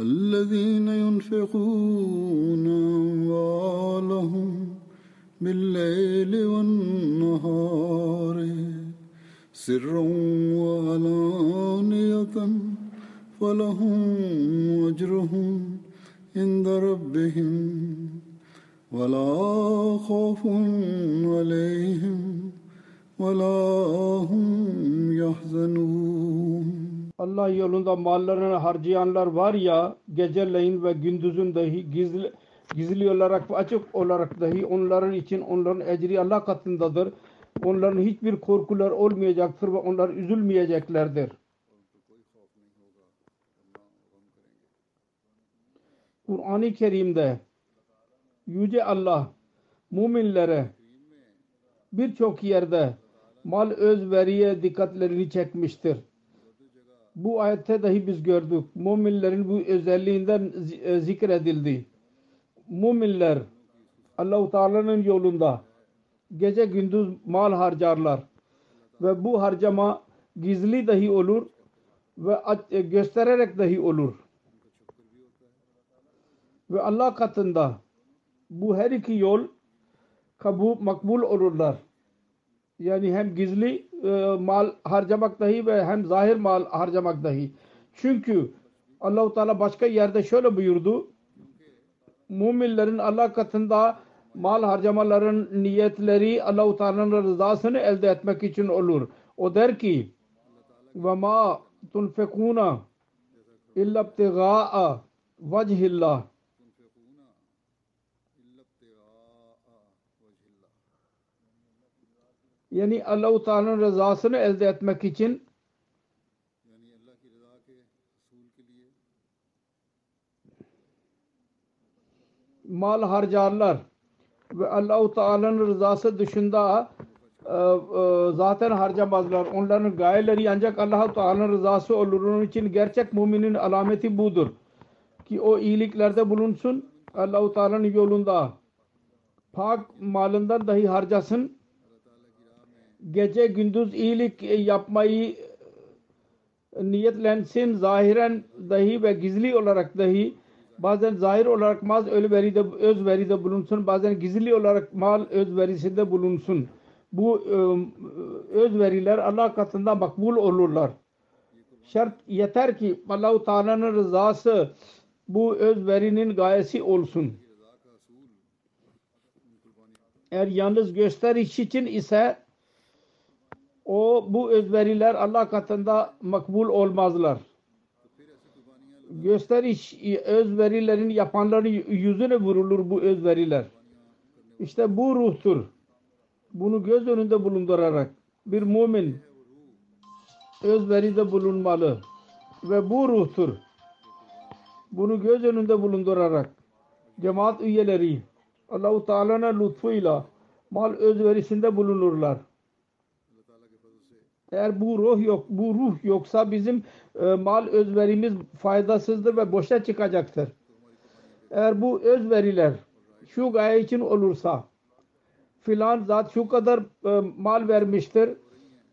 الذين ينفقون أموالهم بالليل والنهار سرا وعلانية فلهم أجرهم عند ربهم ولا خوف عليهم ولا هم يحزنون Allah yolunda mallarını harcayanlar var ya geceleyin ve gündüzün dahi gizli, gizli olarak ve açık olarak dahi onların için onların ecri Allah katındadır. Onların hiçbir korkular olmayacaktır ve onlar üzülmeyeceklerdir. Kur'an-ı Kerim'de Yüce Allah müminlere birçok yerde mal özveriye dikkatlerini çekmiştir. Bu ayette dahi biz gördük. Müminlerin bu özelliğinden zikredildi. Müminler Allah-u Teala'nın yolunda gece gündüz mal harcarlar. Ve bu harcama gizli dahi olur ve göstererek dahi olur. Ve Allah katında bu her iki yol kabul makbul olurlar. Yani hem gizli e, mal harcamak dahi ve hem zahir mal harcamak dahi. Çünkü Allahu Teala başka yerde şöyle buyurdu. Müminlerin Allah katında mal harcamaların niyetleri Allahu Teala'nın rızasını elde etmek için olur. O der ki: "Ve ma tunfekuna illa ibtigaa vechillah." Yani Allah-u Teala'nın rızasını elde etmek için mal harcarlar ve Allah-u Teala'nın rızası dışında e, e, zaten harcamazlar. Onların gayeleri ancak Allah-u Teala'nın rızası olur. Onun için gerçek müminin alameti budur. Ki o iyiliklerde bulunsun. Allah-u Teala'nın yolunda pak malından dahi harcasın gece gündüz iyilik yapmayı niyetlensin. Zahiren dahi ve gizli olarak dahi bazen zahir olarak mal özveride, özveride bulunsun bazen gizli olarak mal özverisinde bulunsun. Bu özveriler Allah katında makbul olurlar. Şart yeter ki Allah-u Teala'nın rızası bu özverinin gayesi olsun. Eğer yalnız gösteriş için ise o bu özveriler Allah katında makbul olmazlar. Gösteriş özverilerin yapanların yüzüne vurulur bu özveriler. İşte bu ruhtur. Bunu göz önünde bulundurarak bir mümin özveride bulunmalı. Ve bu ruhtur. Bunu göz önünde bulundurarak cemaat üyeleri Allah-u Teala'nın lütfuyla mal özverisinde bulunurlar. Eğer bu ruh yok, bu ruh yoksa bizim e, mal özverimiz faydasızdır ve boşa çıkacaktır. Eğer bu özveriler şu gaye için olursa filan zat şu kadar e, mal vermiştir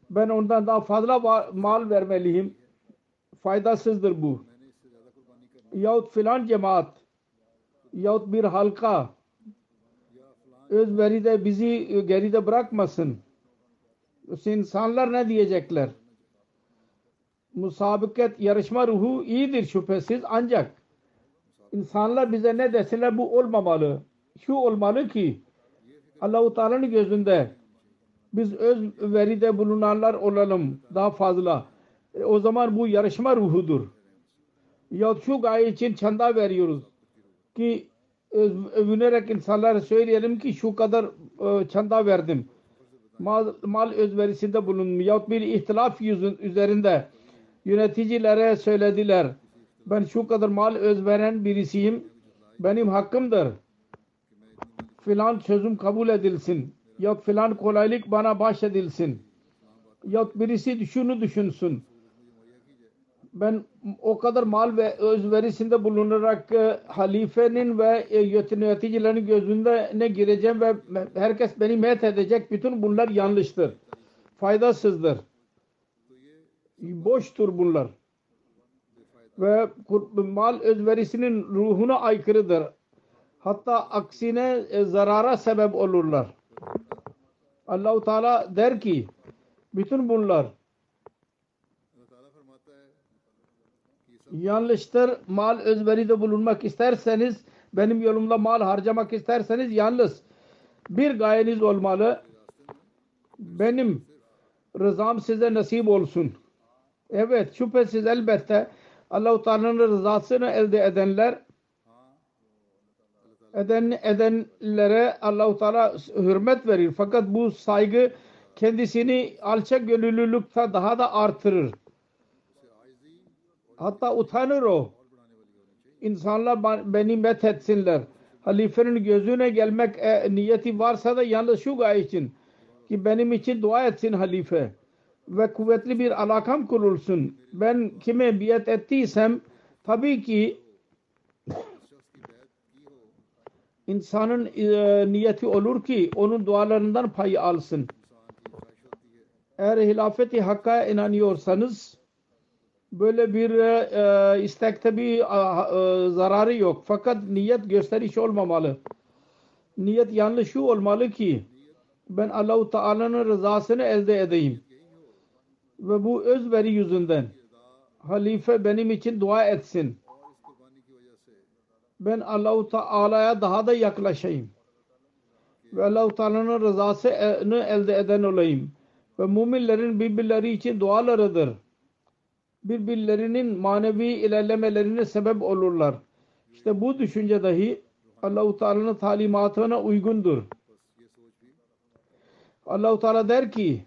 ben ondan daha fazla mal vermeliyim faydasızdır bu yahut filan cemaat yahut bir halka özveride bizi geride bırakmasın. İnsanlar ne diyecekler? Musabiket, yarışma ruhu iyidir şüphesiz ancak insanlar bize ne deseler bu olmamalı. Şu olmalı ki Allah-u Teala'nın gözünde biz öz veride bulunanlar olalım daha fazla. E, o zaman bu yarışma ruhudur. Ya şu gaye için çanda veriyoruz ki övünerek insanlara söyleyelim ki şu kadar e, çanda verdim. Mal, mal özverisinde bulunmuyor. Yahut bir ihtilaf yüzün üzerinde yöneticilere söylediler. Ben şu kadar mal özveren birisiyim. Benim hakkımdır. Filan sözüm kabul edilsin. Yok filan kolaylık bana bahşedilsin. Yok birisi şunu düşünsün ben o kadar mal ve özverisinde bulunarak e, halifenin ve e, yöneticilerin gözünde ne gireceğim ve herkes beni met edecek. Bütün bunlar yanlıştır. Faydasızdır. Boştur bunlar. Ve mal özverisinin ruhuna aykırıdır. Hatta aksine e, zarara sebep olurlar. Allahu Teala der ki bütün bunlar yanlıştır. Mal özveride bulunmak isterseniz, benim yolumda mal harcamak isterseniz yalnız bir gayeniz olmalı. Benim rızam size nasip olsun. Evet, şüphesiz elbette Allah-u Teala'nın rızasını elde edenler eden edenlere Allah-u Teala hürmet verir. Fakat bu saygı kendisini alçak gönüllülükte daha da artırır. Hatta utanır o. İnsanlar beni met etsinler. Halifenin gözüne gelmek e, niyeti varsa da yalnız şu gaye için ki benim için dua etsin halife ve kuvvetli bir alakam kurulsun. Ben kime biat ettiysem tabii ki insanın e, niyeti olur ki onun dualarından pay alsın. Eğer hilafeti hakka inanıyorsanız böyle bir e, istekte bir e, e, zararı yok. Fakat niyet gösteriş olmamalı. Niyet yanlış şu olmalı ki ben Allahu Teala'nın rızasını elde edeyim. Ve bu özveri yüzünden halife benim için dua etsin. Ben Allahu Teala'ya daha da yaklaşayım. Ve Allahu Teala'nın rızasını elde eden olayım. Ve müminlerin birbirleri için dualarıdır birbirlerinin manevi ilerlemelerine sebep olurlar. İşte bu düşünce dahi Allah-u Teala'nın talimatına uygundur. Allah-u Teala der ki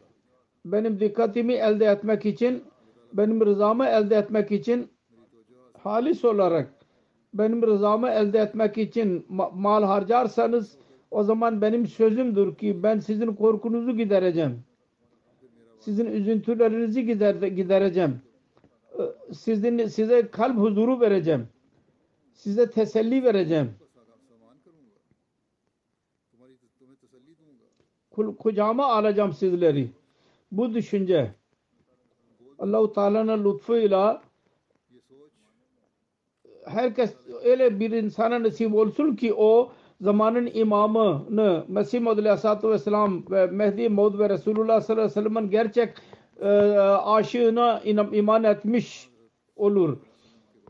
benim dikkatimi elde etmek için benim rızamı elde etmek için halis olarak benim rızamı elde etmek için ma- mal harcarsanız o zaman benim sözümdür ki ben sizin korkunuzu gidereceğim. Sizin üzüntülerinizi gider, gidereceğim sizin size kalp huzuru vereceğim. Size teselli vereceğim. Kucağıma alacağım sizleri. Bu düşünce Allah-u Teala'nın lütfuyla herkes öyle bir insana nasip olsun ki o zamanın imamını Mesih Muhammed Aleyhisselatü Vesselam ve Mehdi Maud ve Resulullah sallallahu aleyhi ve sellem'in gerçek e, aşığına iman etmiş olur.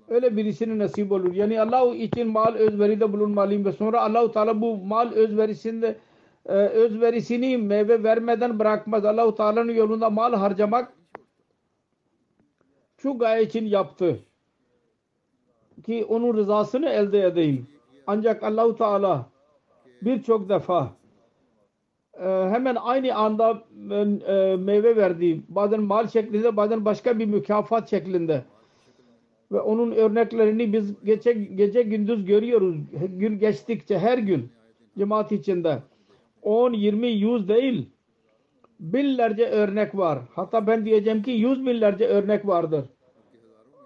Öyle birisinin nasip olur. Yani Allah için mal özveride bulunmalıyım ve sonra Allah-u Teala bu mal özverisinde e, özverisini meyve vermeden bırakmaz. Allah-u Teala'nın yolunda mal harcamak şu gaye için yaptı ki onun rızasını elde edeyim. Ancak Allah-u Teala birçok defa hemen aynı anda e, meyve verdi. Bazen mal şeklinde bazen başka bir mükafat şeklinde. Ve onun örneklerini biz gece, gece gündüz görüyoruz. Gün geçtikçe her gün cemaat içinde. 10, 20, 100 değil binlerce örnek var. Hatta ben diyeceğim ki yüz binlerce örnek vardır.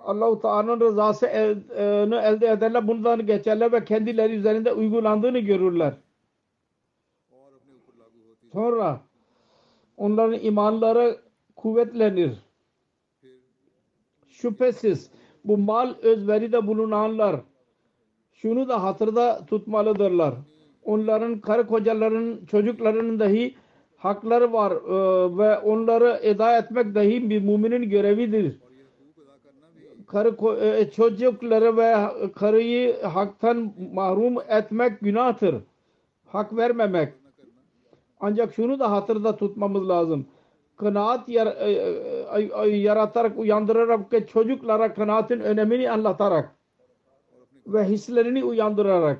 Allah-u Teala'nın rızası el- e, elde ederler. Bundan geçerler ve kendileri üzerinde uygulandığını görürler. Sonra onların imanları kuvvetlenir. Şüphesiz bu mal özveride bulunanlar şunu da hatırda tutmalıdırlar. Onların karı kocalarının çocuklarının dahi hakları var e, ve onları eda etmek dahi bir müminin görevidir. Karı e, çocukları ve karıyı haktan mahrum etmek günahtır. Hak vermemek. Ancak şunu da hatırda tutmamız lazım. Kanaat yar, e, e, yaratarak, uyandırarak çocuklara kanaatin önemini anlatarak ve hislerini uyandırarak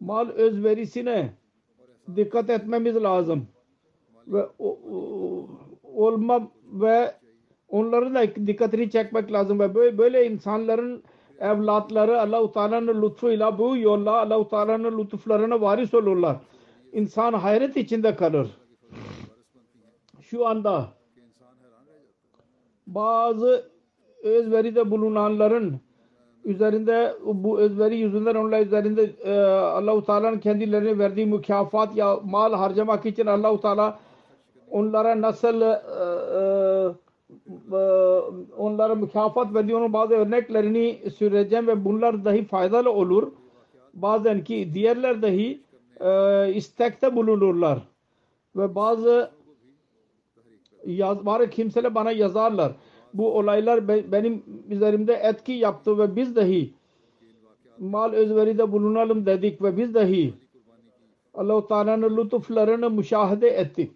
mal özverisine dikkat etmemiz lazım. Ve o, o- olma ve onların da dikkatini çekmek lazım ve böyle, böyle insanların evlatları Allah-u Teala'nın lütfuyla bu yolla Allah-u Teala'nın lütuflarına varis olurlar. İnsan hayret içinde kalır. Şu anda bazı özveride bulunanların üzerinde bu özveri yüzünden onlar üzerinde e, Allah-u Teala'nın kendilerine verdiği mükafat ya mal harcamak için Allah-u Teala onlara nasıl e, e, e, onlara mükafat verdiği onun bazı örneklerini süreceğim ve bunlar dahi faydalı olur. Bazen ki diğerler dahi e, istekte bulunurlar ve bazı yaz, var kimseler bana yazarlar. Bu olaylar be- benim üzerimde etki yaptı ve biz dahi mal özveride bulunalım dedik ve biz dahi Allah-u Teala'nın lütuflarını müşahede ettik.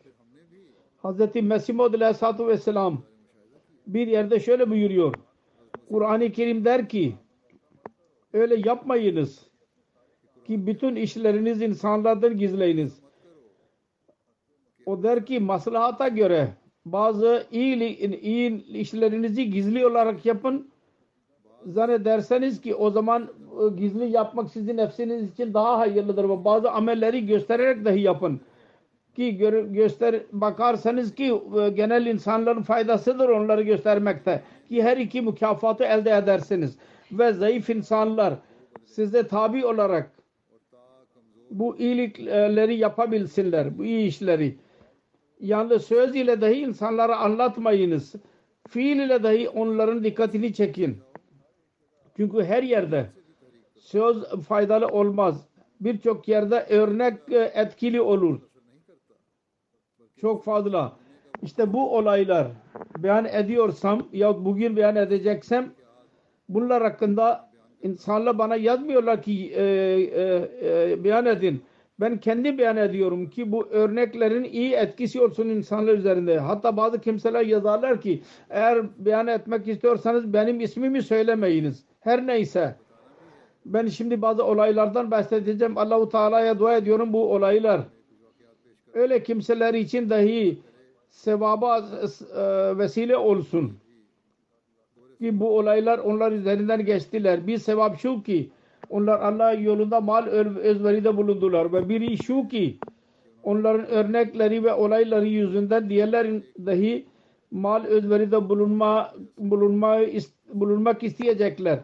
Hz. Mesih Maud Aleyhisselatü Vesselam bir yerde şöyle buyuruyor. Kur'an-ı Kerim der ki öyle yapmayınız ki bütün işleriniz insanlardan gizleyiniz. O der ki maslahata göre bazı iyi, iyi işlerinizi gizli olarak yapın. Zannederseniz ki o zaman e, gizli yapmak sizin nefsiniz için daha hayırlıdır. Ve bazı amelleri göstererek dahi yapın. Ki gö göster bakarsanız ki e, genel insanların faydasıdır onları göstermekte. Ki her iki mükafatı elde edersiniz. Ve zayıf insanlar size tabi olarak bu iyilikleri yapabilsinler. Bu iyi işleri. Yalnız söz ile dahi insanlara anlatmayınız. Fiil ile dahi onların dikkatini çekin. Çünkü her yerde söz faydalı olmaz. Birçok yerde örnek e, etkili olur. Çok fazla. İşte bu olaylar beyan ediyorsam ya bugün beyan edeceksem bunlar hakkında insanlar bana yazmıyorlar ki e, e, e, beyan edin. Ben kendi beyan ediyorum ki bu örneklerin iyi etkisi olsun insanlar üzerinde. Hatta bazı kimseler yazarlar ki eğer beyan etmek istiyorsanız benim ismimi söylemeyiniz. Her neyse. Ben şimdi bazı olaylardan bahsedeceğim. Allahu Teala'ya dua ediyorum bu olaylar. Öyle kimseler için dahi sevaba e, vesile olsun. Ki bu olaylar onlar üzerinden geçtiler. Bir sevap şu ki onlar Allah yolunda mal özveride bulundular ve biri şu ki onların örnekleri ve olayları yüzünden diğerlerin dahi mal özveride bulunma bulunma bulunmak isteyecekler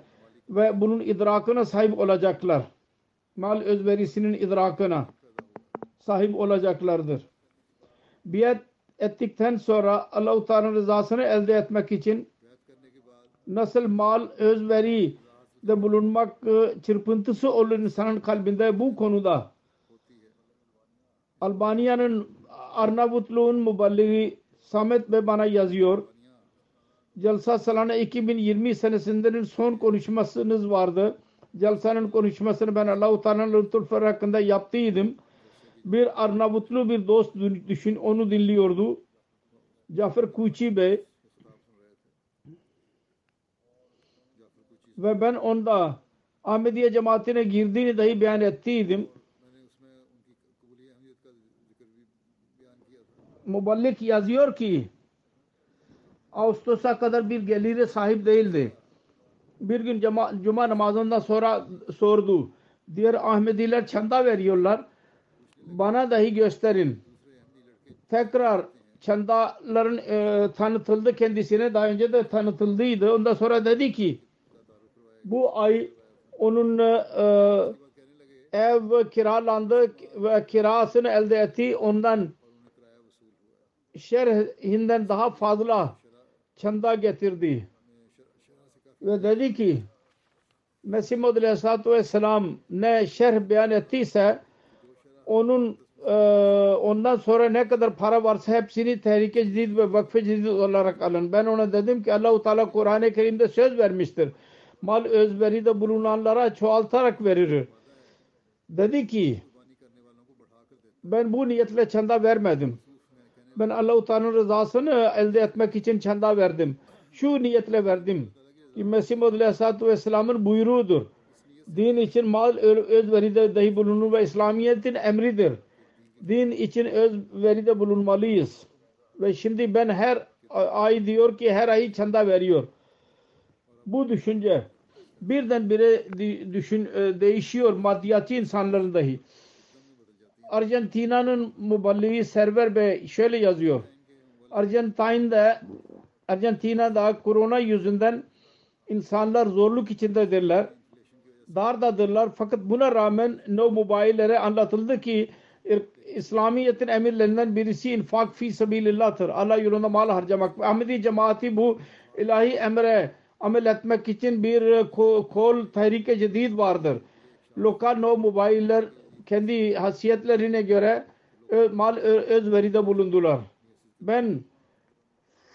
ve bunun idrakına sahip olacaklar. Mal özverisinin idrakına sahip olacaklardır. Biat ettikten sonra Allah-u Teala'nın rızasını elde etmek için nasıl mal özveri de bulunmak çırpıntısı olur insanın kalbinde bu konuda Albanya'nın Arnavutluğun müballigi Samet Bey bana yazıyor. Jalsa Salana 2020 senesinin son konuşmasınız vardı. Jalsa'nın konuşmasını ben Allah-u Teala'nın lütufları hakkında yaptıydım. Bir Arnavutlu bir dost düşün onu dinliyordu. Cafer Kuçi Bey ve ben onda Ahmediye cemaatine girdiğini dahi beyan ettiydim. Muballik yazıyor ki Ağustos'a kadar bir gelire sahip değildi. Bir gün cuma, cuma namazından sonra sordu. Diğer Ahmediler çanda veriyorlar. Bana dahi gösterin. Tekrar çandaların e, tanıtıldı kendisine daha önce de tanıtıldıydı. Ondan sonra dedi ki bu ay onun e, ev kiralandı ve kirasını elde etti. Ondan şerhinden daha fazla çanda getirdi. Ve dedi ki Mesih Muhammed Aleyhisselatü Vesselam ne şerh beyan ettiyse onun e, ondan sonra ne kadar para varsa hepsini Tehrike Cedid ve Vakfe Cedid olarak alın. Ben ona dedim ki Allahu Teala Kur'an-ı Kerim'de söz vermiştir. Mal özveride bulunanlara çoğaltarak verir. Dedi ki ben bu niyetle çanda vermedim. Ben Allah-u Teala'nın rızasını elde etmek için çanda verdim. Şu niyetle verdim ki Mesih Muhammed Aleyhisselatü Vesselam'ın buyruğudur. Din için mal özveride dahi bulunur ve İslamiyet'in emridir. Din için özveride bulunmalıyız. Ve şimdi ben her ay diyor ki her ay çanda veriyor. Bu düşünce birdenbire düşün, değişiyor maddiyatçı insanların dahi. Arjantina'nın muballiği Server Bey şöyle yazıyor. Arjantin'de Arjantina'da korona yüzünden insanlar zorluk içindedirler. Dardadırlar. Fakat buna rağmen no mobillere anlatıldı ki İslamiyet'in emirlerinden birisi infak fi sabilillah'tır. Allah yolunda mal harcamak. Ahmedi cemaati bu ilahi emre amel etmek için bir kol tehrike cedid vardır. Lokal no mobiller kendi hasiyetlerine göre mal özveride bulundular. Ben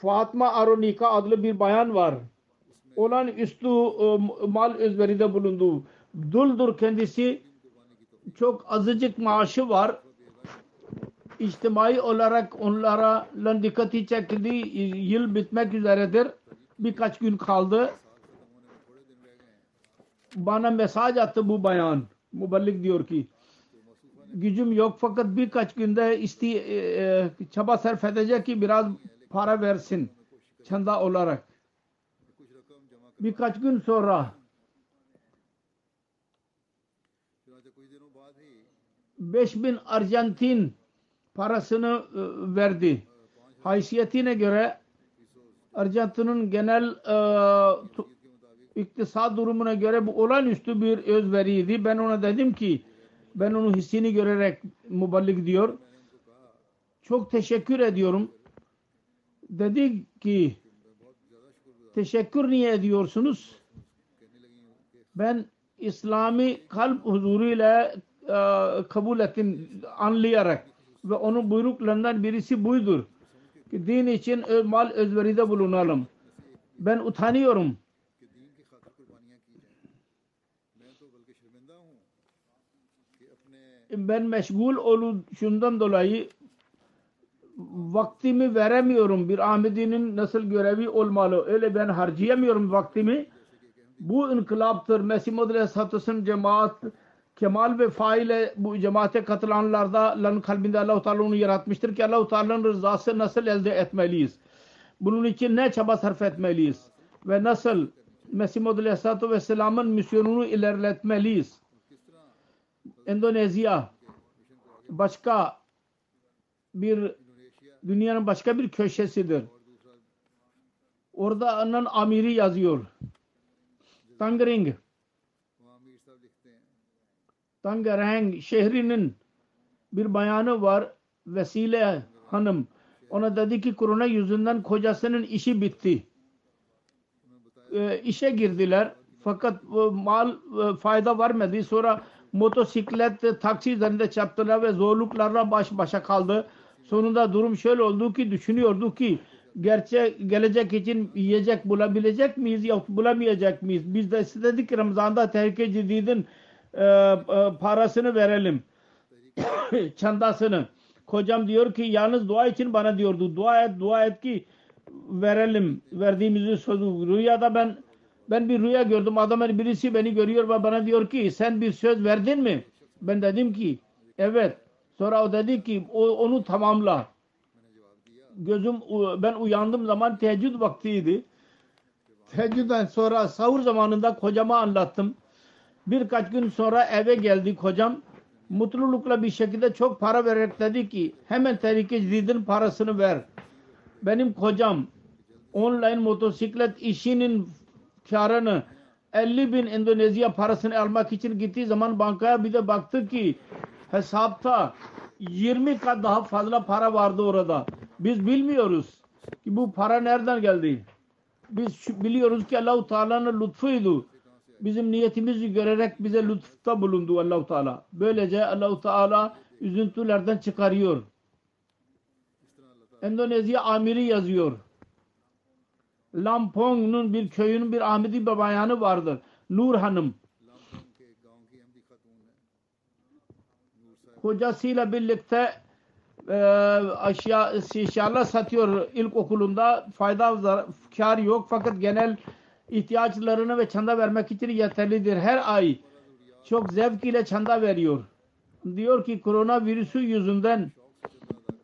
Fatma Aronika adlı bir bayan var. Olan üstü mal özveride bulundu. Duldur kendisi. Çok azıcık maaşı var. İçtimai olarak onlara dikkati çekildi. Yıl bitmek üzeredir. Birkaç gün kaldı. Bana mesaj attı bu bayan. Muballik diyor ki gücüm yok fakat birkaç günde isti, e, e, çaba sarf edecek ki biraz para versin çanda olarak. Birkaç gün sonra 5000 Arjantin parasını e, verdi. Haysiyetine göre Arjantin'in genel e, iktisat durumuna göre bu olağanüstü bir özveriydi. Ben ona dedim ki ben onun hissini görerek muballik diyor. Çok teşekkür ediyorum. Dedi ki teşekkür niye ediyorsunuz? Ben İslami kalp huzuruyla e, kabul ettim anlayarak ve onun buyruklarından birisi buydur. Din için mal özveride bulunalım. Ben utanıyorum. ben meşgul oluşundan dolayı vaktimi veremiyorum. Bir Ahmedi'nin nasıl görevi olmalı. Öyle ben harcayamıyorum vaktimi. Bu inkılaptır. Mesih Muhammed Aleyhisselatü'nün cemaat kemal ve faile bu cemaate katılanlarda lan kalbinde Allah-u Teala onu yaratmıştır ki Allah-u Teala'nın rızası nasıl elde etmeliyiz? Bunun için ne çaba sarf etmeliyiz? Ve nasıl Mesih Muhammed Aleyhisselatü Vesselam'ın misyonunu ilerletmeliyiz? Endonezya başka bir dünyanın başka bir köşesidir. Orada onun amiri yazıyor. Tangerang Tangerang şehrinin bir bayanı var Vesile Hanım. Ona dedi ki korona yüzünden kocasının işi bitti. E, işe girdiler. Fakat e, mal e, fayda vermedi. Sonra motosiklet taksi üzerinde çarptılar ve zorluklarla baş başa kaldı. Sonunda durum şöyle oldu ki düşünüyordu ki gerçek gelecek için yiyecek bulabilecek miyiz yok bulamayacak mıyız? Biz de istedik Ramazan'da tehlike cididin e, e, parasını verelim. Çandasını. Kocam diyor ki yalnız dua için bana diyordu. Dua et, dua et ki verelim. Verdiğimizi sözü. Rüyada ben ben bir rüya gördüm. Adamın birisi beni görüyor ve bana diyor ki sen bir söz verdin mi? Ben dedim ki evet. Sonra o dedi ki o, onu tamamla. Gözüm ben uyandığım zaman teheccüd vaktiydi. Teheccüden sonra sahur zamanında kocama anlattım. Birkaç gün sonra eve geldi kocam. Mutlulukla bir şekilde çok para vererek dedi ki hemen tehlike cididin parasını ver. benim kocam online motosiklet işinin karını 50 bin Endonezya parasını almak için gittiği zaman bankaya bir de baktı ki hesapta 20 kat daha fazla para vardı orada. Biz bilmiyoruz ki bu para nereden geldi. Biz biliyoruz ki Allahu Teala'nın lütfuydu. Bizim niyetimizi görerek bize lütufta bulundu Allahu Teala. Böylece Allahu Teala üzüntülerden çıkarıyor. Endonezya amiri yazıyor. Lampong'un bir köyünün bir Ahmedi bir bayanı vardır. Nur Hanım. Kocasıyla birlikte e, aşağı eşyalar satıyor ilkokulunda. Fayda kar yok fakat genel ihtiyaçlarını ve çanda vermek için yeterlidir. Her ay çok zevk ile çanda veriyor. Diyor ki koronavirüsü yüzünden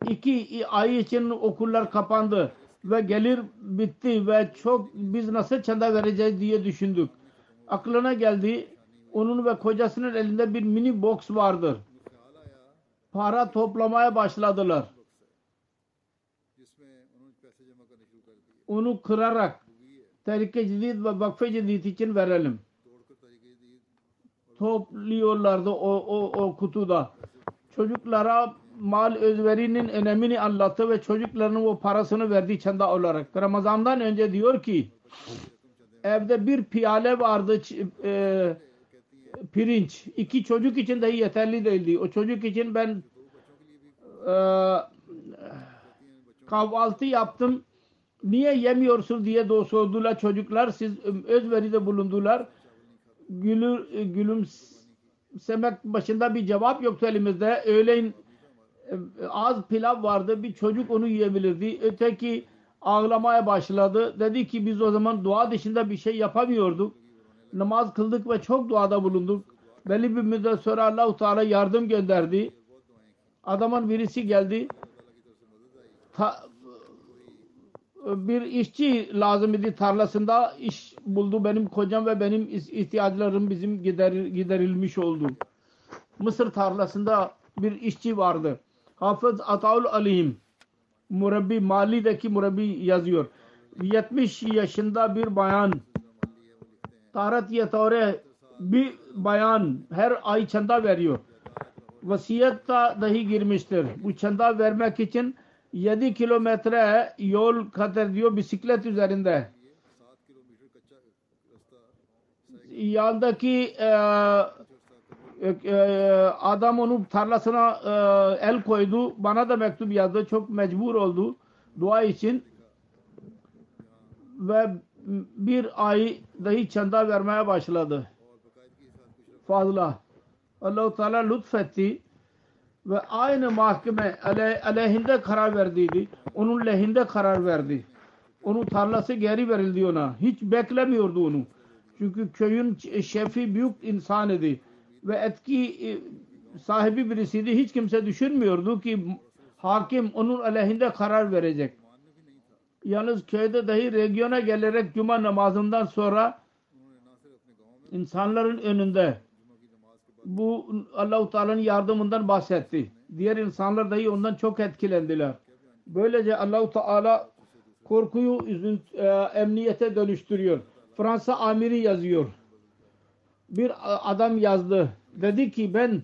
iki ay için okullar kapandı ve gelir bitti ve çok biz nasıl çanda vereceğiz diye düşündük. Aklına geldi onun ve kocasının elinde bir mini box vardır. Para toplamaya başladılar. Onu kırarak Tarike Cedid ve Vakfe Cedid için verelim. Topluyorlardı o, o, o kutuda. Çocuklara mal özverinin önemini anlattı ve çocuklarının o parasını verdiği çanda olarak. Ramazan'dan önce diyor ki evde bir piyale vardı e, pirinç. İki çocuk için dahi yeterli değildi. O çocuk için ben e, kahvaltı yaptım Niye yemiyorsun diye sordular çocuklar. Siz özveride bulundular. Gülür, gülümsemek başında bir cevap yoktu elimizde. Öğleyin e, az pilav vardı. Bir çocuk onu yiyebilirdi. Öteki ağlamaya başladı. Dedi ki biz o zaman dua dışında bir şey yapamıyorduk. Namaz kıldık ve çok duada bulunduk. Belli bir müddet sonra Allah-u Teala yardım gönderdi. Adamın birisi geldi. Ta- bir işçi lazım idi tarlasında iş buldu benim kocam ve benim ihtiyaçlarım bizim gider, giderilmiş oldu. Mısır tarlasında bir işçi vardı. Hafız Ataul Alim Murabbi Mali'deki Murabbi yazıyor. 70 yaşında bir bayan tarat yatore bir bayan her ay çanda veriyor. Vasiyette dahi girmiştir. Bu çanda vermek için 7 kilometre yol kat ediyor bisiklet üzerinde. Yandaki e, e, adam onun tarlasına e, el koydu. Bana da mektup yazdı. Çok mecbur oldu dua için. Ve bir ay dahi çanda vermeye başladı. Fazla. Allah-u Teala lütfetti ve aynı mahkeme ale, aleyhinde karar verdiydi. Onun lehinde karar verdi. Onun tarlası geri verildi ona. Hiç beklemiyordu onu. Çünkü köyün şefi büyük insan idi. Ve etki e, sahibi birisiydi. Hiç kimse düşünmüyordu ki hakim onun aleyhinde karar verecek. Yalnız köyde dahi regiona gelerek cuma namazından sonra insanların önünde bu Allah-u Teala'nın yardımından bahsetti. Diğer insanlar dahi ondan çok etkilendiler. Böylece Allah-u Teala korkuyu üzünt, e, emniyete dönüştürüyor. Fransa amiri yazıyor. Bir adam yazdı. Dedi ki ben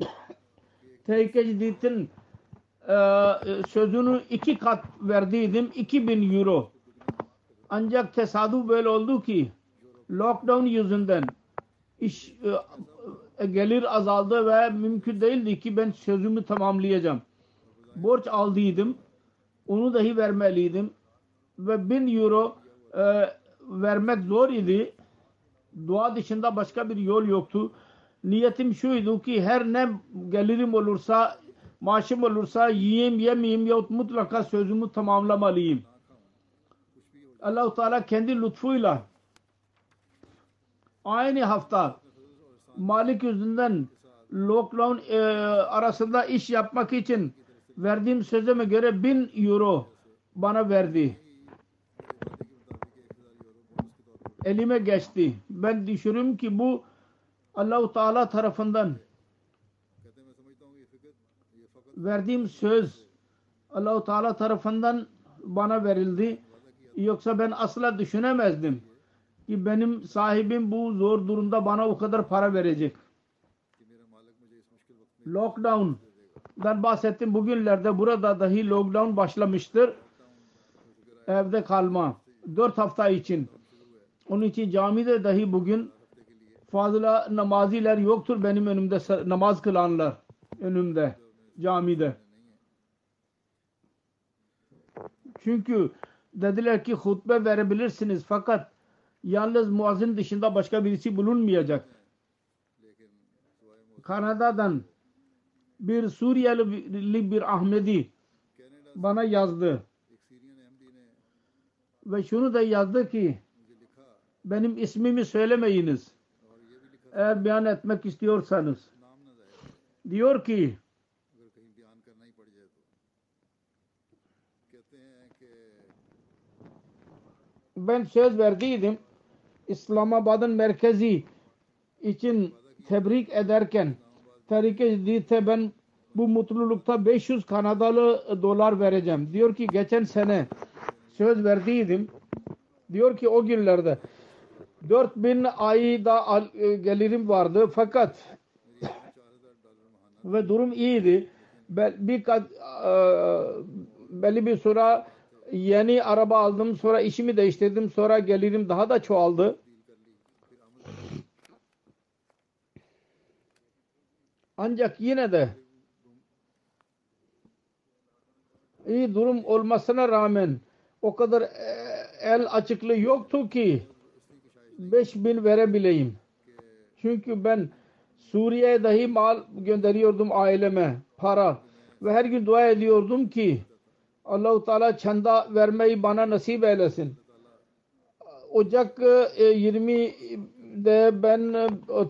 tehlikecilikten e, sözünü iki kat verdiydim. 2000 euro. Ancak tesadüf böyle oldu ki lockdown yüzünden iş e, gelir azaldı ve mümkün değildi ki ben sözümü tamamlayacağım. Borç aldıydım. Onu dahi vermeliydim. Ve bin euro e, vermek zor idi. Dua dışında başka bir yol yoktu. Niyetim şuydu ki her ne gelirim olursa maaşım olursa yiyeyim yemeyeyim yahut mutlaka sözümü tamamlamalıyım. Allah-u Teala kendi lütfuyla aynı hafta Malik yüzünden lockdown e, arasında iş yapmak için verdiğim sözüme göre bin euro bana verdi. Elime geçti. Ben düşünürüm ki bu Allahu Teala tarafından verdiğim söz Allahu Teala tarafından bana verildi. Yoksa ben asla düşünemezdim ki benim sahibim bu zor durumda bana o kadar para verecek. Lockdown'dan bahsettim. Bugünlerde burada dahi lockdown başlamıştır. Evde kalma. Dört hafta için. Onun için camide dahi bugün fazla namaziler yoktur benim önümde namaz kılanlar önümde camide. Çünkü dediler ki hutbe verebilirsiniz fakat Yalnız muazzin dışında başka birisi bulunmayacak. Kanada'dan bir Suriyeli bir Ahmedi bana yazdı. Ve şunu da yazdı ki benim ismimi söylemeyiniz. Eğer beyan etmek istiyorsanız. Diyor ki ben söz verdiydim İslamabad'ın merkezi için tebrik ederken Tarike Ciddi'de ben bu mutlulukta 500 Kanadalı dolar vereceğim. Diyor ki geçen sene söz verdiydim. Diyor ki o günlerde 4000 ayda e, gelirim vardı fakat ve durum iyiydi. Be, birkaç e, belli bir süre yeni araba aldım. Sonra işimi değiştirdim. Sonra gelirim daha da çoğaldı. Ancak yine de iyi durum olmasına rağmen o kadar e, el açıklığı yoktu ki 5000 verebileyim. Çünkü ben Suriye'ye dahi mal gönderiyordum aileme para ve her gün dua ediyordum ki Allahu Teala çanda vermeyi bana nasip eylesin. Ocak e, 20'de ben e,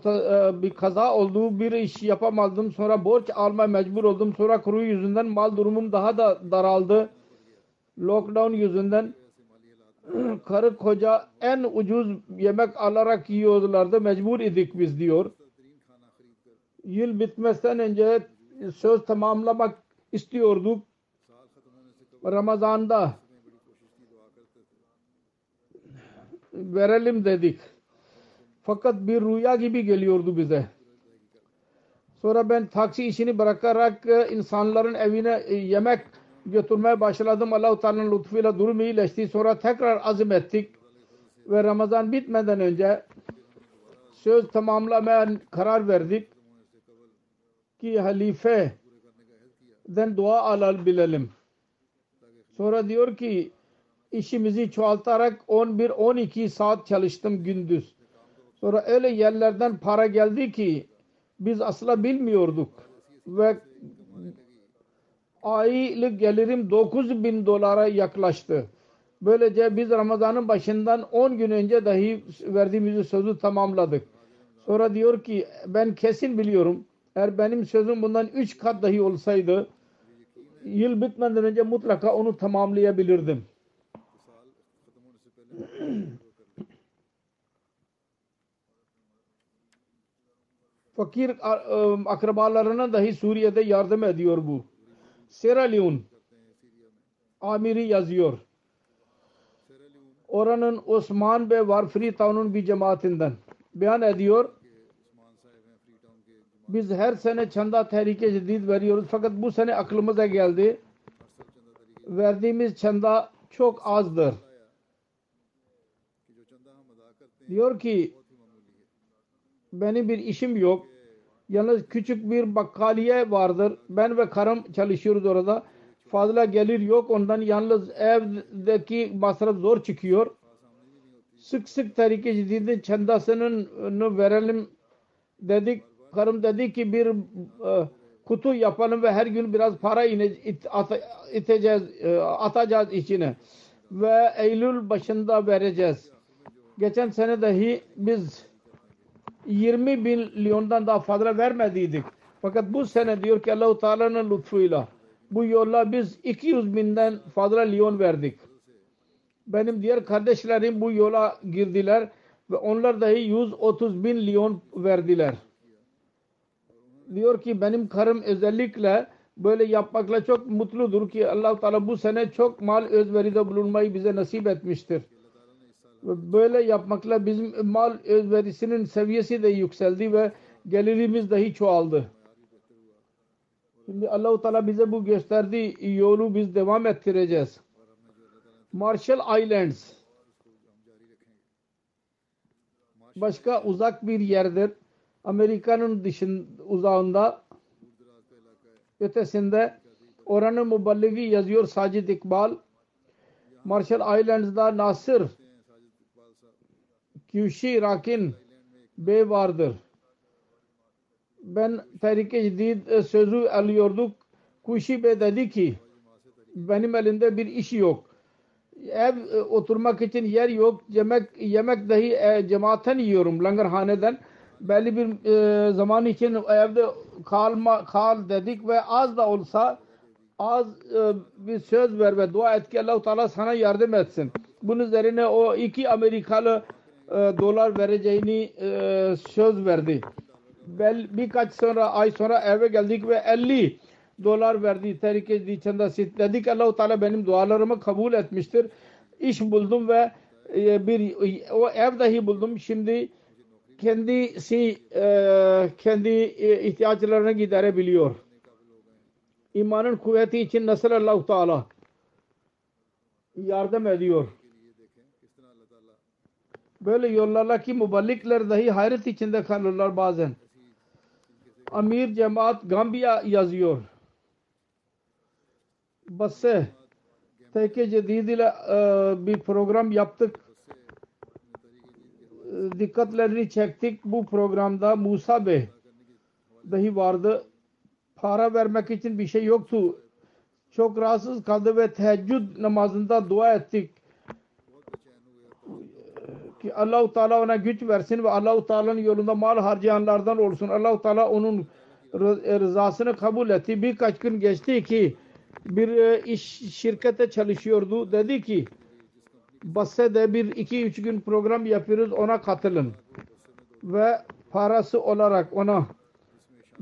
e, bir kaza olduğu bir iş yapamadım. Sonra borç alma mecbur oldum. Sonra kuru yüzünden mal durumum daha da daraldı. Lockdown yüzünden karı koca en ucuz yemek alarak yiyorlardı. Mecbur idik biz diyor. Yıl bitmezden önce söz tamamlamak istiyorduk Ramazan'da verelim dedik. Fakat bir rüya gibi geliyordu bize. Sonra ben taksi işini bırakarak e, insanların evine e, yemek götürmeye başladım. Allah-u Teala'nın lütfuyla durum iyileşti. Sonra tekrar azim ettik. Ve Ramazan bitmeden önce söz tamamlamaya karar verdik ki halifeden dua alabilelim. Sonra diyor ki işimizi çoğaltarak 11-12 saat çalıştım gündüz. Sonra öyle yerlerden para geldi ki biz asla bilmiyorduk. Ve aylık gelirim 9 bin dolara yaklaştı. Böylece biz Ramazan'ın başından 10 gün önce dahi verdiğimiz sözü tamamladık. Sonra diyor ki ben kesin biliyorum eğer benim sözüm bundan 3 kat dahi olsaydı yıl bitmeden önce mutlaka onu tamamlayabilirdim. Fakir ıı, akrabalarına dahi Suriye'de yardım ediyor bu. Sierra Leone amiri yazıyor. Oranın Osman ve Varfri Taun'un bir cemaatinden beyan ediyor biz her sene çanda tehrike cedid veriyoruz. Fakat bu sene aklımıza geldi. Verdiğimiz çanda çok azdır. Diyor ki benim bir işim yok. Yalnız küçük bir bakkaliye vardır. Ben ve karım çalışıyoruz orada. Fazla gelir yok. Ondan yalnız evdeki masraf zor çıkıyor. Sık sık tehlike ciddi çandasını verelim dedik. Karım dedi ki bir e, kutu yapalım ve her gün biraz para ine, iteceğiz, e, atacağız içine. Ve Eylül başında vereceğiz. Geçen sene dahi biz 20 milyondan daha fazla vermediydik. Fakat bu sene diyor ki Allahu Teala'nın lütfuyla bu yolla biz 200 binden fazla milyon verdik. Benim diğer kardeşlerim bu yola girdiler ve onlar dahi 130 bin milyon verdiler. Diyor ki benim karım özellikle böyle yapmakla çok mutludur ki allah Teala bu sene çok mal özveride bulunmayı bize nasip etmiştir. Böyle yapmakla bizim mal özverisinin seviyesi de yükseldi ve gelirimiz dahi çoğaldı. Şimdi Allah-u Teala bize bu gösterdiği yolu biz devam ettireceğiz. Marshall Islands başka uzak bir yerdir. Amerika'nın dışın uzağında ötesinde oranın muballigi yazıyor Sacid İkbal. Marshall Islands'da Nasır Küşi Rakin Bey vardır. Ben Tehrik-i Cedid e, sözü alıyorduk. Kuşi Bey dedi ki benim elimde bir iş yok. Ev e, oturmak için yer yok. Yemek yemek dahi e, cemaatten yiyorum langarhaneden. Belli bir e, zaman için evde kalma kal dedik ve az da olsa az e, bir söz ver ve dua et ki Allah Teala sana yardım etsin. Bunun üzerine o iki Amerikalı e, dolar vereceğini e, söz verdi. Bel, birkaç sonra ay sonra eve geldik ve 50 dolar verdi. Tehlike çanda dedik Allah Teala benim dualarımı kabul etmiştir. İş buldum ve e, bir o ev dahi buldum. Şimdi kendisi e, kendi e, ihtiyaçlarını giderebiliyor. İmanın kuvveti için nasıl Allah Teala yardım ediyor. Böyle yollarla ki muballikler dahi hayret içinde kalırlar bazen. Amir Cemaat Gambiya yazıyor. Basse Teke Cedid ile e, bir program yaptık. E, dikkatlerini çektik. Bu programda Musa Bey dahi vardı. Para vermek için bir şey yoktu. Çok rahatsız kaldı ve teheccüd namazında dua ettik ki Allahu Teala ona güç versin ve Allahu Teala'nın yolunda mal harcayanlardan olsun. Allahu Teala onun rızasını kabul etti. Birkaç gün geçti ki bir e, iş şirkete çalışıyordu. Dedi ki Basse'de bir iki üç gün program yapıyoruz ona katılın. Ve parası olarak ona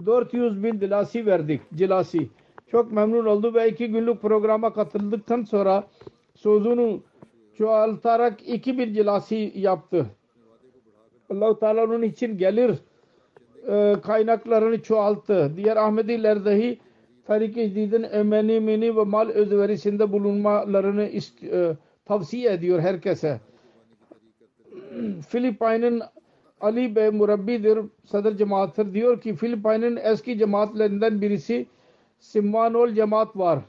400 bin dilasi verdik. Cilasi. Çok memnun oldu ve iki günlük programa katıldıktan sonra sözünü çoğaltarak iki bir cilasi yaptı. Allah-u Teala onun için gelir e, kaynaklarını çoğalttı. Diğer Ahmediler dahi Tarik-i Cidid'in ve mal özverisinde bulunmalarını e, tavsiye ediyor herkese. Filipin'in Ali Bey murabbidir, sadr cemaattir. Diyor ki Filipin'in eski cemaatlerinden birisi Simvanol cemaat var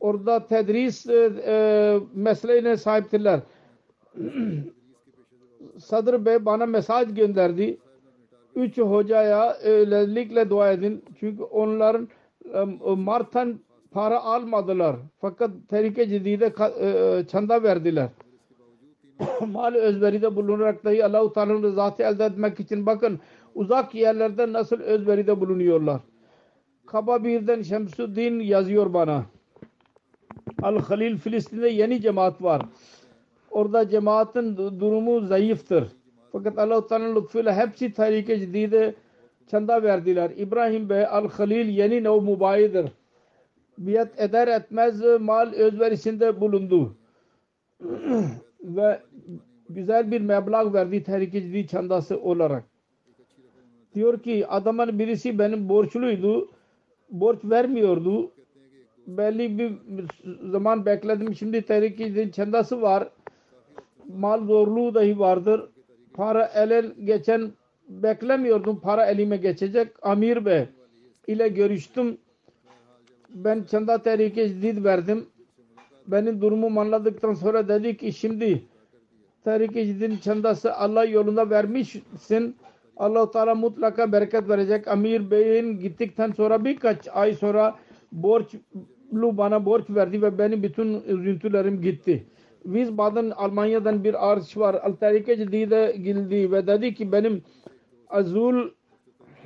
orada tedris e, e, mesleğine sahiptirler. Sadr Bey bana mesaj gönderdi. Üç hocaya özellikle dua edin. Çünkü onların e, Mart'tan para almadılar. Fakat tehlike cidide e, çanda verdiler. Mal özveride bulunarak dahi Allah-u Teala'nın rızası elde etmek için bakın uzak yerlerde nasıl özveride bulunuyorlar. Kaba birden Şemsuddin yazıyor bana. Al-Halil Filistin'de yeni cemaat var. Orada cemaatin durumu zayıftır. Fakat Allah-u Teala'nın lütfuyla hepsi Tahrike Cidide çanda verdiler. İbrahim Bey Al-Halil yeni nev mubayidir. Biat eder etmez mal özverisinde bulundu. Ve güzel bir meblağ verdi Tehrike Ciddi çandası olarak. Diyor ki adamın birisi benim borçluydu. Borç vermiyordu belli bir zaman bekledim. Şimdi tehriki çendası var. Mal zorluğu dahi vardır. Para ele geçen beklemiyordum. Para elime geçecek. Amir Bey ile görüştüm. Ben çanda tehrike cidid verdim. Benim durumumu anladıktan sonra dedi ki şimdi tehrike cididin çandası Allah yolunda vermişsin. Allah-u Teala mutlaka bereket verecek. Amir Bey'in gittikten sonra birkaç ay sonra borçlu bana borç verdi ve benim bütün üzüntülerim gitti. Wiesbaden Almanya'dan bir arş var. Al-Tarike Cedide girdi ve dedi ki benim azul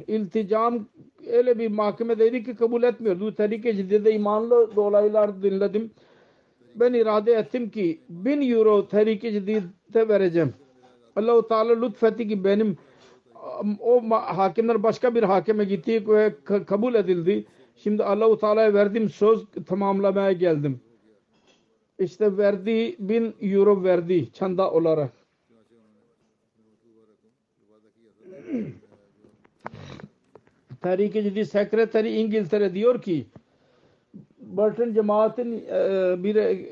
ilticam öyle bir mahkemedeydi ki kabul etmiyordu. Tarike Cedide imanlı dolaylar dinledim. Ben irade ettim ki bin euro Tarike Cedide vereceğim. Allah-u Teala lütfetti ki benim o hakimler başka bir hakime gitti ve kabul edildi Şimdi Allahu Teala'ya verdiğim söz tamamlamaya geldim. İşte verdi bin euro verdi çanda olarak. Tahrik-i Cedid Sekreteri İngiltere diyor ki Burton cemaatin e, bir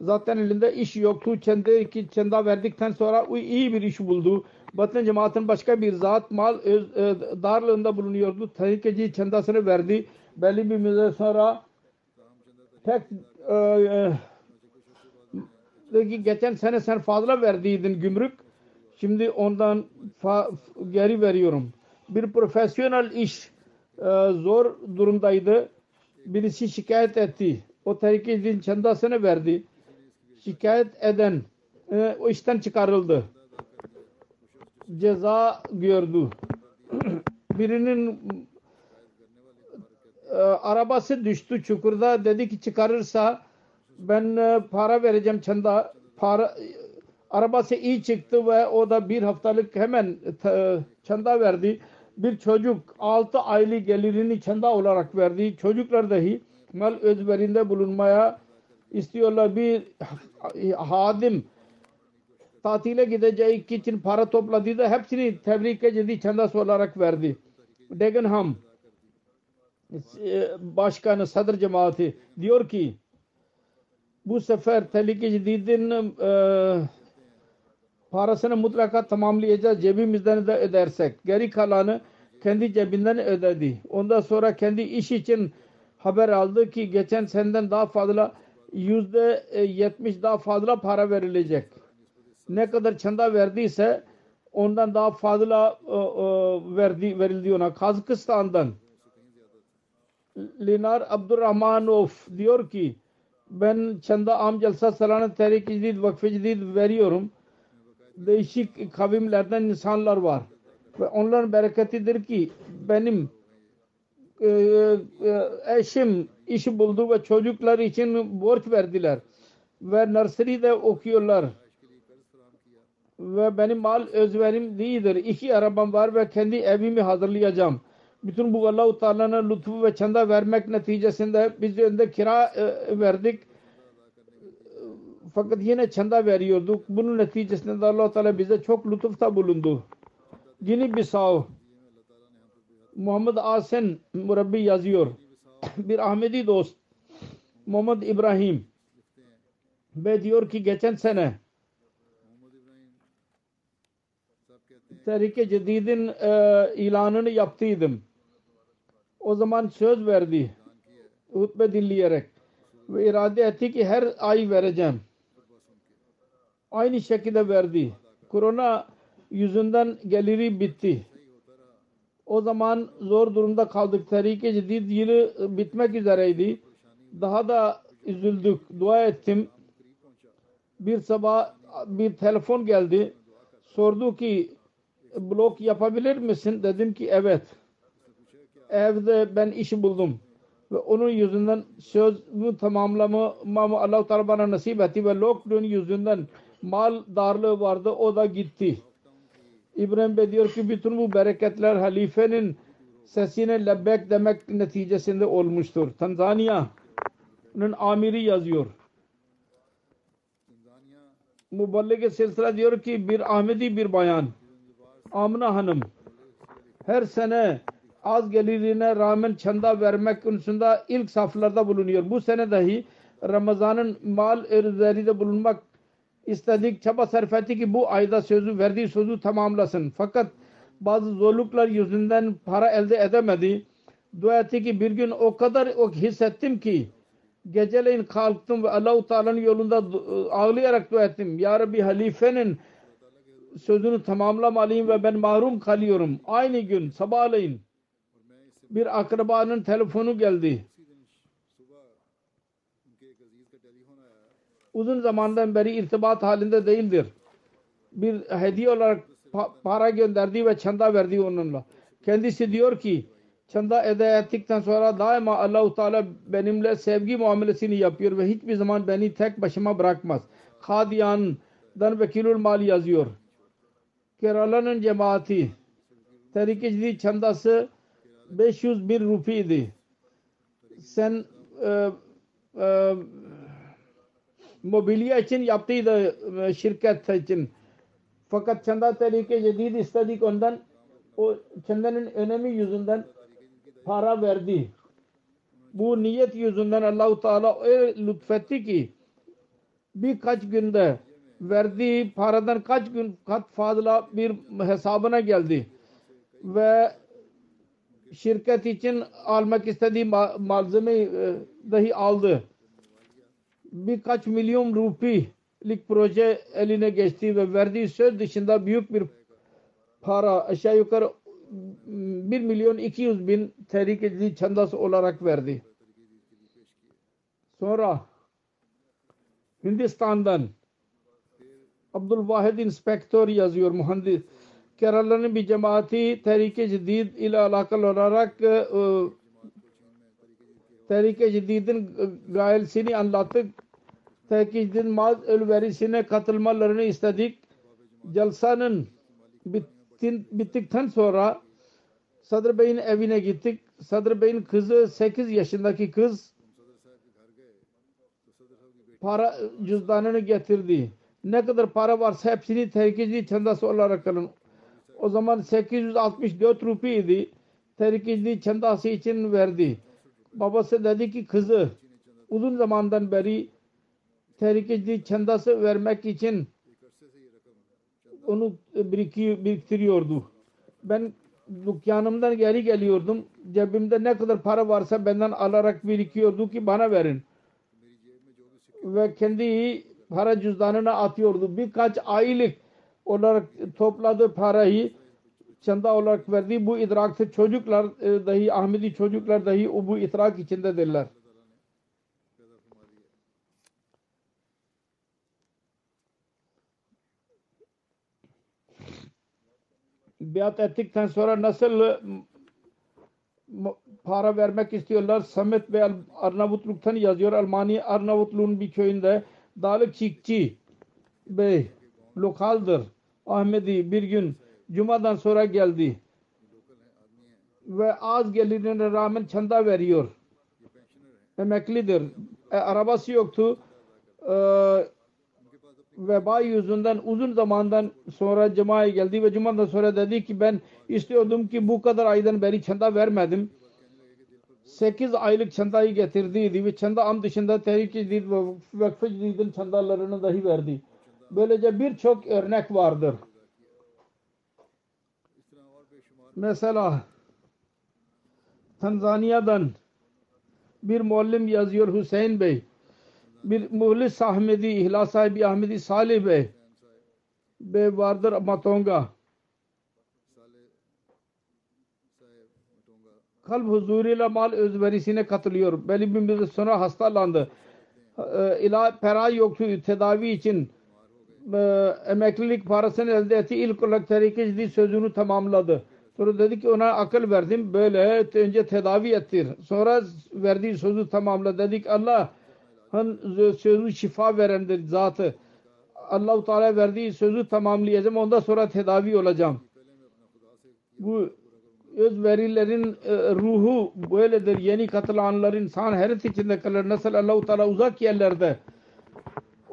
zaten elinde iş yoktu. Kendi ki çanda verdikten sonra o iyi bir iş buldu. Batın cemaatin başka bir zat mal öz, e, darlığında bulunuyordu. Tahrik-i Cedid çandasını verdi. Belli bir müddet sonra tek e, e, geçen sene sen fazla verdiydin gümrük. Şimdi ondan fa- geri veriyorum. Bir profesyonel iş e, zor durumdaydı. Birisi şikayet etti. O tehlike din çandasını verdi. Şikayet eden e, o işten çıkarıldı. Ceza gördü. Birinin e, arabası düştü çukurda dedi ki çıkarırsa ben e, para vereceğim çanda para arabası iyi çıktı ve o da bir haftalık hemen çanda verdi. Bir çocuk 6 aylık gelirini çanda olarak verdi. Çocuklar dahi mal özverinde bulunmaya istiyorlar. Bir hadim tatile gideceği için para topladı da hepsini tebrik edildi çandası olarak verdi. Degenham başkanı sadr cemaati diyor ki bu sefer tehlike cididin e, parasını mutlaka tamamlayacağız cebimizden de ödersek. Geri kalanı kendi cebinden ödedi. Ondan sonra kendi iş için haber aldı ki geçen senden daha fazla yüzde yetmiş daha fazla para verilecek. Ne kadar çanda verdiyse ondan daha fazla e, e, verdi, verildi ona. Kazakistan'dan Linar Abdurrahmanov diyor ki ben çanda am jalsa salana tehrik cidid vakfe cidid veriyorum. Değişik kavimlerden insanlar var. Ve onların bereketidir ki benim e, e, eşim işi buldu ve çocuklar için borç verdiler. Ve nursery'de okuyorlar. Ve benim mal özverim değildir. İki arabam var ve kendi evimi hazırlayacağım. Bütün bu Allah-u Teala'nın lütfu ve çanda vermek neticesinde biz önde kira e, verdik. Fakat yine çanda veriyorduk. Bunun neticesinde Allah-u Teala bize çok lütufta bulundu. Gini Bisav Muhammed Asen Murabbi yazıyor. bir Ahmedi dost Muhammed İbrahim ve diyor ki geçen sene Tehrike Cedid'in e, ilanını yaptıydım. O zaman söz verdi. Hutbe dinleyerek. Ve irade etti ki her ay vereceğim. Aynı şekilde verdi. Korona yüzünden geliri bitti. O zaman zor durumda kaldık. Tehrike Cedid yılı bitmek üzereydi. Daha da üzüldük. Dua ettim. Bir sabah bir telefon geldi. Sordu ki blok yapabilir misin? Dedim ki evet. Evde ben iş buldum. Ve onun yüzünden sözümü tamamlamamı Allah-u Teala bana nasip etti ve lockdown yüzünden mal darlığı vardı. O da gitti. İbrahim Bey diyor ki bütün bu bereketler halifenin sesine lebbek demek neticesinde olmuştur. Tanzanya'nın amiri yazıyor. Muballige silsile diyor ki bir Ahmedi bir bayan Amna Hanım her sene az gelirine rağmen çanda vermek konusunda ilk saflarda bulunuyor. Bu sene dahi Ramazan'ın mal üzerinde bulunmak istedik çaba sarf etti ki bu ayda sözü verdiği sözü tamamlasın. Fakat bazı zorluklar yüzünden para elde edemedi. Dua etti ki bir gün o kadar o hissettim ki geceleyin kalktım ve Allah-u Teala'nın yolunda ağlayarak dua ettim. Ya Rabbi halifenin sözünü tamamlamalıyım ve ben mahrum kalıyorum. Aynı gün sabahleyin bir akrabanın telefonu geldi. Uzun zamandan beri irtibat halinde değildir. Bir hediye olarak para gönderdi ve çanda verdi onunla. Kendisi diyor ki çanda eda ettikten sonra daima Allahu Teala benimle sevgi muamelesini yapıyor ve hiçbir zaman beni tek başıma bırakmaz. Kadiyan'dan vekilul mal yazıyor. Kerala'nın cemaati Tehrike Cedid çandası 501 rupiydi. sen e, e, mobilya için yaptıydı e, şirket için. Fakat çanda tehlike cedid istedik ondan o çandanın önemi yüzünden para verdi. Bu niyet yüzünden Allahu Teala öyle lütfetti ki birkaç günde verdiği paradan kaç gün kat fazla bir hesabına geldi ve şirket için almak istediği ma- malzemeyi e, dahi aldı. Birkaç milyon rupilik proje eline geçti ve verdiği söz dışında büyük bir para aşağı yukarı 1 milyon 200 bin tehlikeli çandası olarak verdi. Sonra Hindistan'dan Abdülvahid inspektör yazıyor mühendis. Kerala'nın bir cemaati Tehrike Cedid ile alakalı olarak e, e, Tehrike Cedid'in gayesini anlattık. Tehrike Cedid'in maz ölverisine katılmalarını istedik. Jalsanın bittin, bittikten sonra Sadr Bey'in evine gittik. Sadr Bey'in kızı 8 yaşındaki kız para cüzdanını getirdi. Ne kadar para varsa hepsini tehlikeli çandası olarak alın. O zaman 864 rupi idi. Tehlikeli çandası için verdi. Babası dedi ki kızı uzun zamandan beri tehlikeli çandası vermek için onu biriki, biriktiriyordu. Ben dükkanımdan geri geliyordum. Cebimde ne kadar para varsa benden alarak birikiyordu ki bana verin. Ve kendi para cüzdanına atıyordu. Birkaç aylık olarak topladığı parayı çanda olarak verdi. Bu idrakta çocuklar e, dahi Ahmedi çocuklar dahi bu idrak içindedirler. Biat ettikten sonra nasıl para vermek istiyorlar. Samet Bey Arnavutluk'tan yazıyor. Almanya Arnavutluğun bir köyünde Dalık Çikçi Bey lokaldır. Ahmedi bir gün Cuma'dan sonra geldi. Ve az gelirine rağmen çanda veriyor. Emeklidir. E, arabası yoktu. E, veba yüzünden uzun zamandan sonra cumaya geldi ve cumadan sonra dedi ki ben istiyordum ki bu kadar aydan beri çanda vermedim. 8 aylık çandayı getirdiydi ve çanda am dışında tehrik cedid ve vakfı cedidin çandalarını dahi verdi. Böylece birçok örnek vardır. Mesela Tanzanya'dan bir muallim yazıyor Hüseyin Bey bir muhlis Ahmedi, ihlas sahibi Ahmedi Salih Bey Bey vardır Matonga. Kalp huzuruyla mal özverisine katılıyor. Belli bir müddet sonra hastalandı. İlaç para yoktu tedavi için. Emeklilik parasını elde etti. İlk olarak terikeci sözünü tamamladı. Sonra dedi ki ona akıl verdim. Böyle önce tedavi ettir. Sonra verdiği sözü tamamla. Dedik Allah sözü şifa verendir zatı. Allah-u Teala verdiği sözü tamamlayacağım. Ondan sonra tedavi olacağım. Bu öz verilerin e, ruhu böyledir. Yeni katılanlar insan hayret içinde kalır. Nasıl Allah-u Teala uzak yerlerde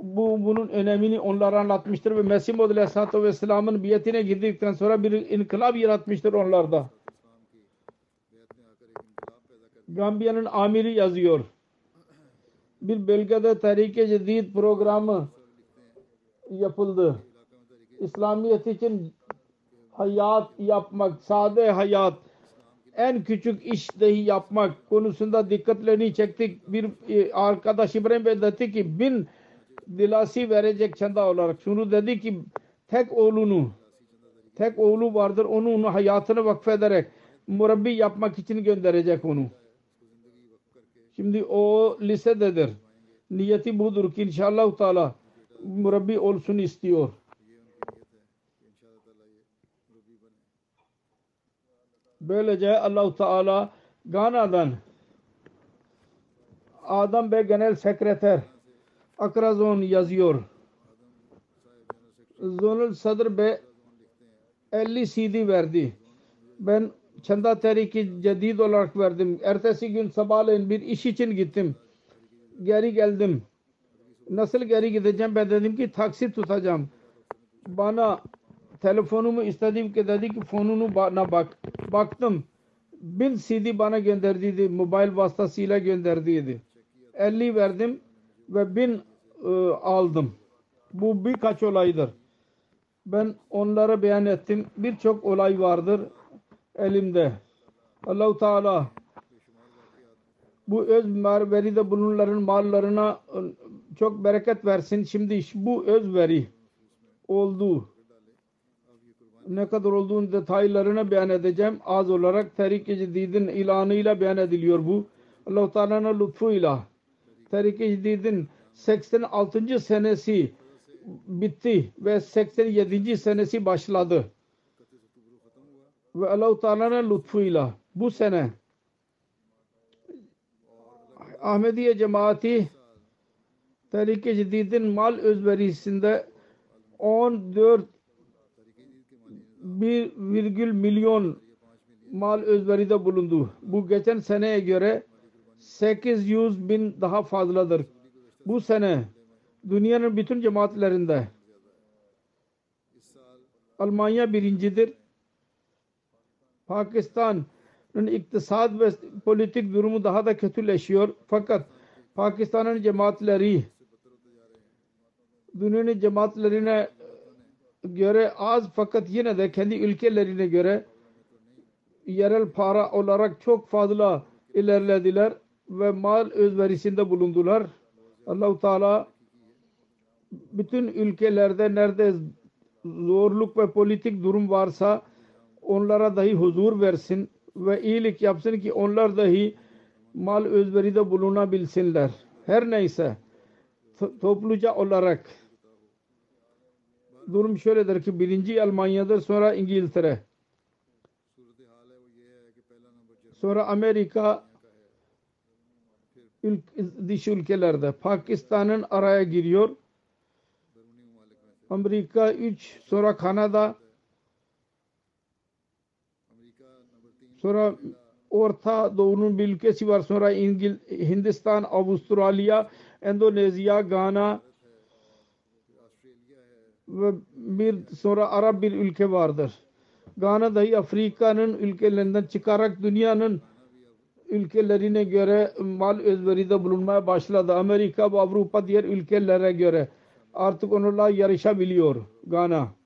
bu bunun önemini onlara anlatmıştır ve Mesih Muhammed Aleyhisselatü Vesselam'ın biyetine girdikten sonra bir inkılap yaratmıştır onlarda. Gambiya'nın amiri yazıyor bir bölgede Tehrike Cedid programı yapıldı. İslamiyet için hayat yapmak, sade hayat, en küçük iş dahi yapmak konusunda dikkatlerini çektik. Bir e, arkadaş İbrahim Bey dedi ki bin dilasi verecek çanda olarak. Şunu dedi ki tek oğlunu tek oğlu vardır onu, onu hayatını vakfederek murabbi yapmak için gönderecek onu. Şimdi o lisededir. Niyeti budur ki inşallah Teala murabbi olsun istiyor. Böylece Allah Teala Gana'dan Adam Bey Genel Sekreter Akrazon yazıyor. Zonal Sadr Bey 50 CD verdi. Ben Çanda Tehriki Cedid olarak verdim. Ertesi gün sabahleyin bir iş için gittim. Geri geldim. Nasıl geri gideceğim? Ben dedim ki taksi tutacağım. Bana telefonumu istedim ki dedi ki fonunu bana bak. Baktım. Bin CD bana gönderdiydi. Mobil vasıtasıyla gönderdiydi. 50 verdim ve bin e, aldım. Bu birkaç olaydır. Ben onlara beyan ettim. Birçok olay vardır elimde. Allahu Teala bu öz veride bulunanların mallarına e, çok bereket versin. Şimdi bu öz veri oldu. Ne kadar olduğun detaylarını beyan edeceğim. Az olarak Terik-i Cedid'in ilanıyla beyan ediliyor bu. Allah-u Teala'nın lütfuyla. Terik-i Cedid'in 86. senesi bitti ve 87. senesi başladı. Ve Allah-u Teala'nın lütfuyla bu sene Ahmediye cemaati Terik-i Cedid'in mal özverisinde 14 1,1 milyon mal özveride bulundu. Bu geçen seneye göre 800 bin daha fazladır. Bu sene dünyanın bütün cemaatlerinde Almanya birincidir. Pakistan'ın iktisat ve politik durumu daha da kötüleşiyor. Fakat Pakistan'ın cemaatleri dünyanın cemaatlerine göre az fakat yine de kendi ülkelerine göre yerel para olarak çok fazla ilerlediler ve mal özverisinde bulundular. Allahu Teala bütün ülkelerde nerede zorluk ve politik durum varsa onlara dahi huzur versin ve iyilik yapsın ki onlar dahi mal özveride bulunabilsinler. Her neyse topluca olarak durum şöyledir ki birinci Almanya'dır sonra İngiltere. Sonra Amerika ülk, dış ülkelerde. Pakistan'ın araya giriyor. Amerika 3 sonra Kanada sonra Orta Doğu'nun bir ülkesi var sonra İngil Hindistan, Avustralya, Endonezya, Gana ve bir sonra Arap bir ülke vardır. Gana dahi Afrika'nın ülkelerinden çıkarak dünyanın ülkelerine göre mal özveride bulunmaya başladı. Amerika ve Avrupa diğer ülkelere göre artık onlarla yarışabiliyor Gana.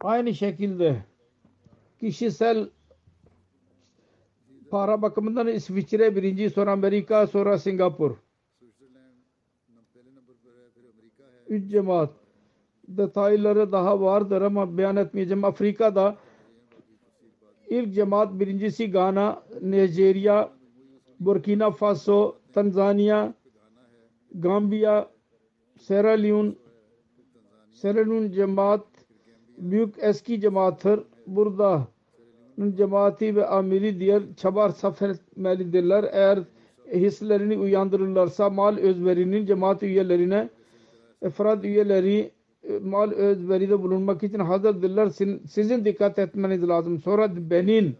Aynı şekilde kişisel para bakımından İsviçre birinci sonra Amerika sonra Singapur. Üç cemaat detayları daha vardır ama beyan etmeyeceğim. Afrika'da ilk cemaat birincisi Ghana, Nigeria, Burkina Faso, Tanzanya, Gambia, Sierra Leone, Sierra Leone cemaat büyük eski cemaattir. Burada cemaati ve amiri diğer çabar safar etmelidirler. Eğer hislerini uyandırırlarsa mal özverinin cemaat üyelerine efrad üyeleri e, mal özveride bulunmak için hazırdırlar. Sizin dikkat etmeniz lazım. Sonra Benin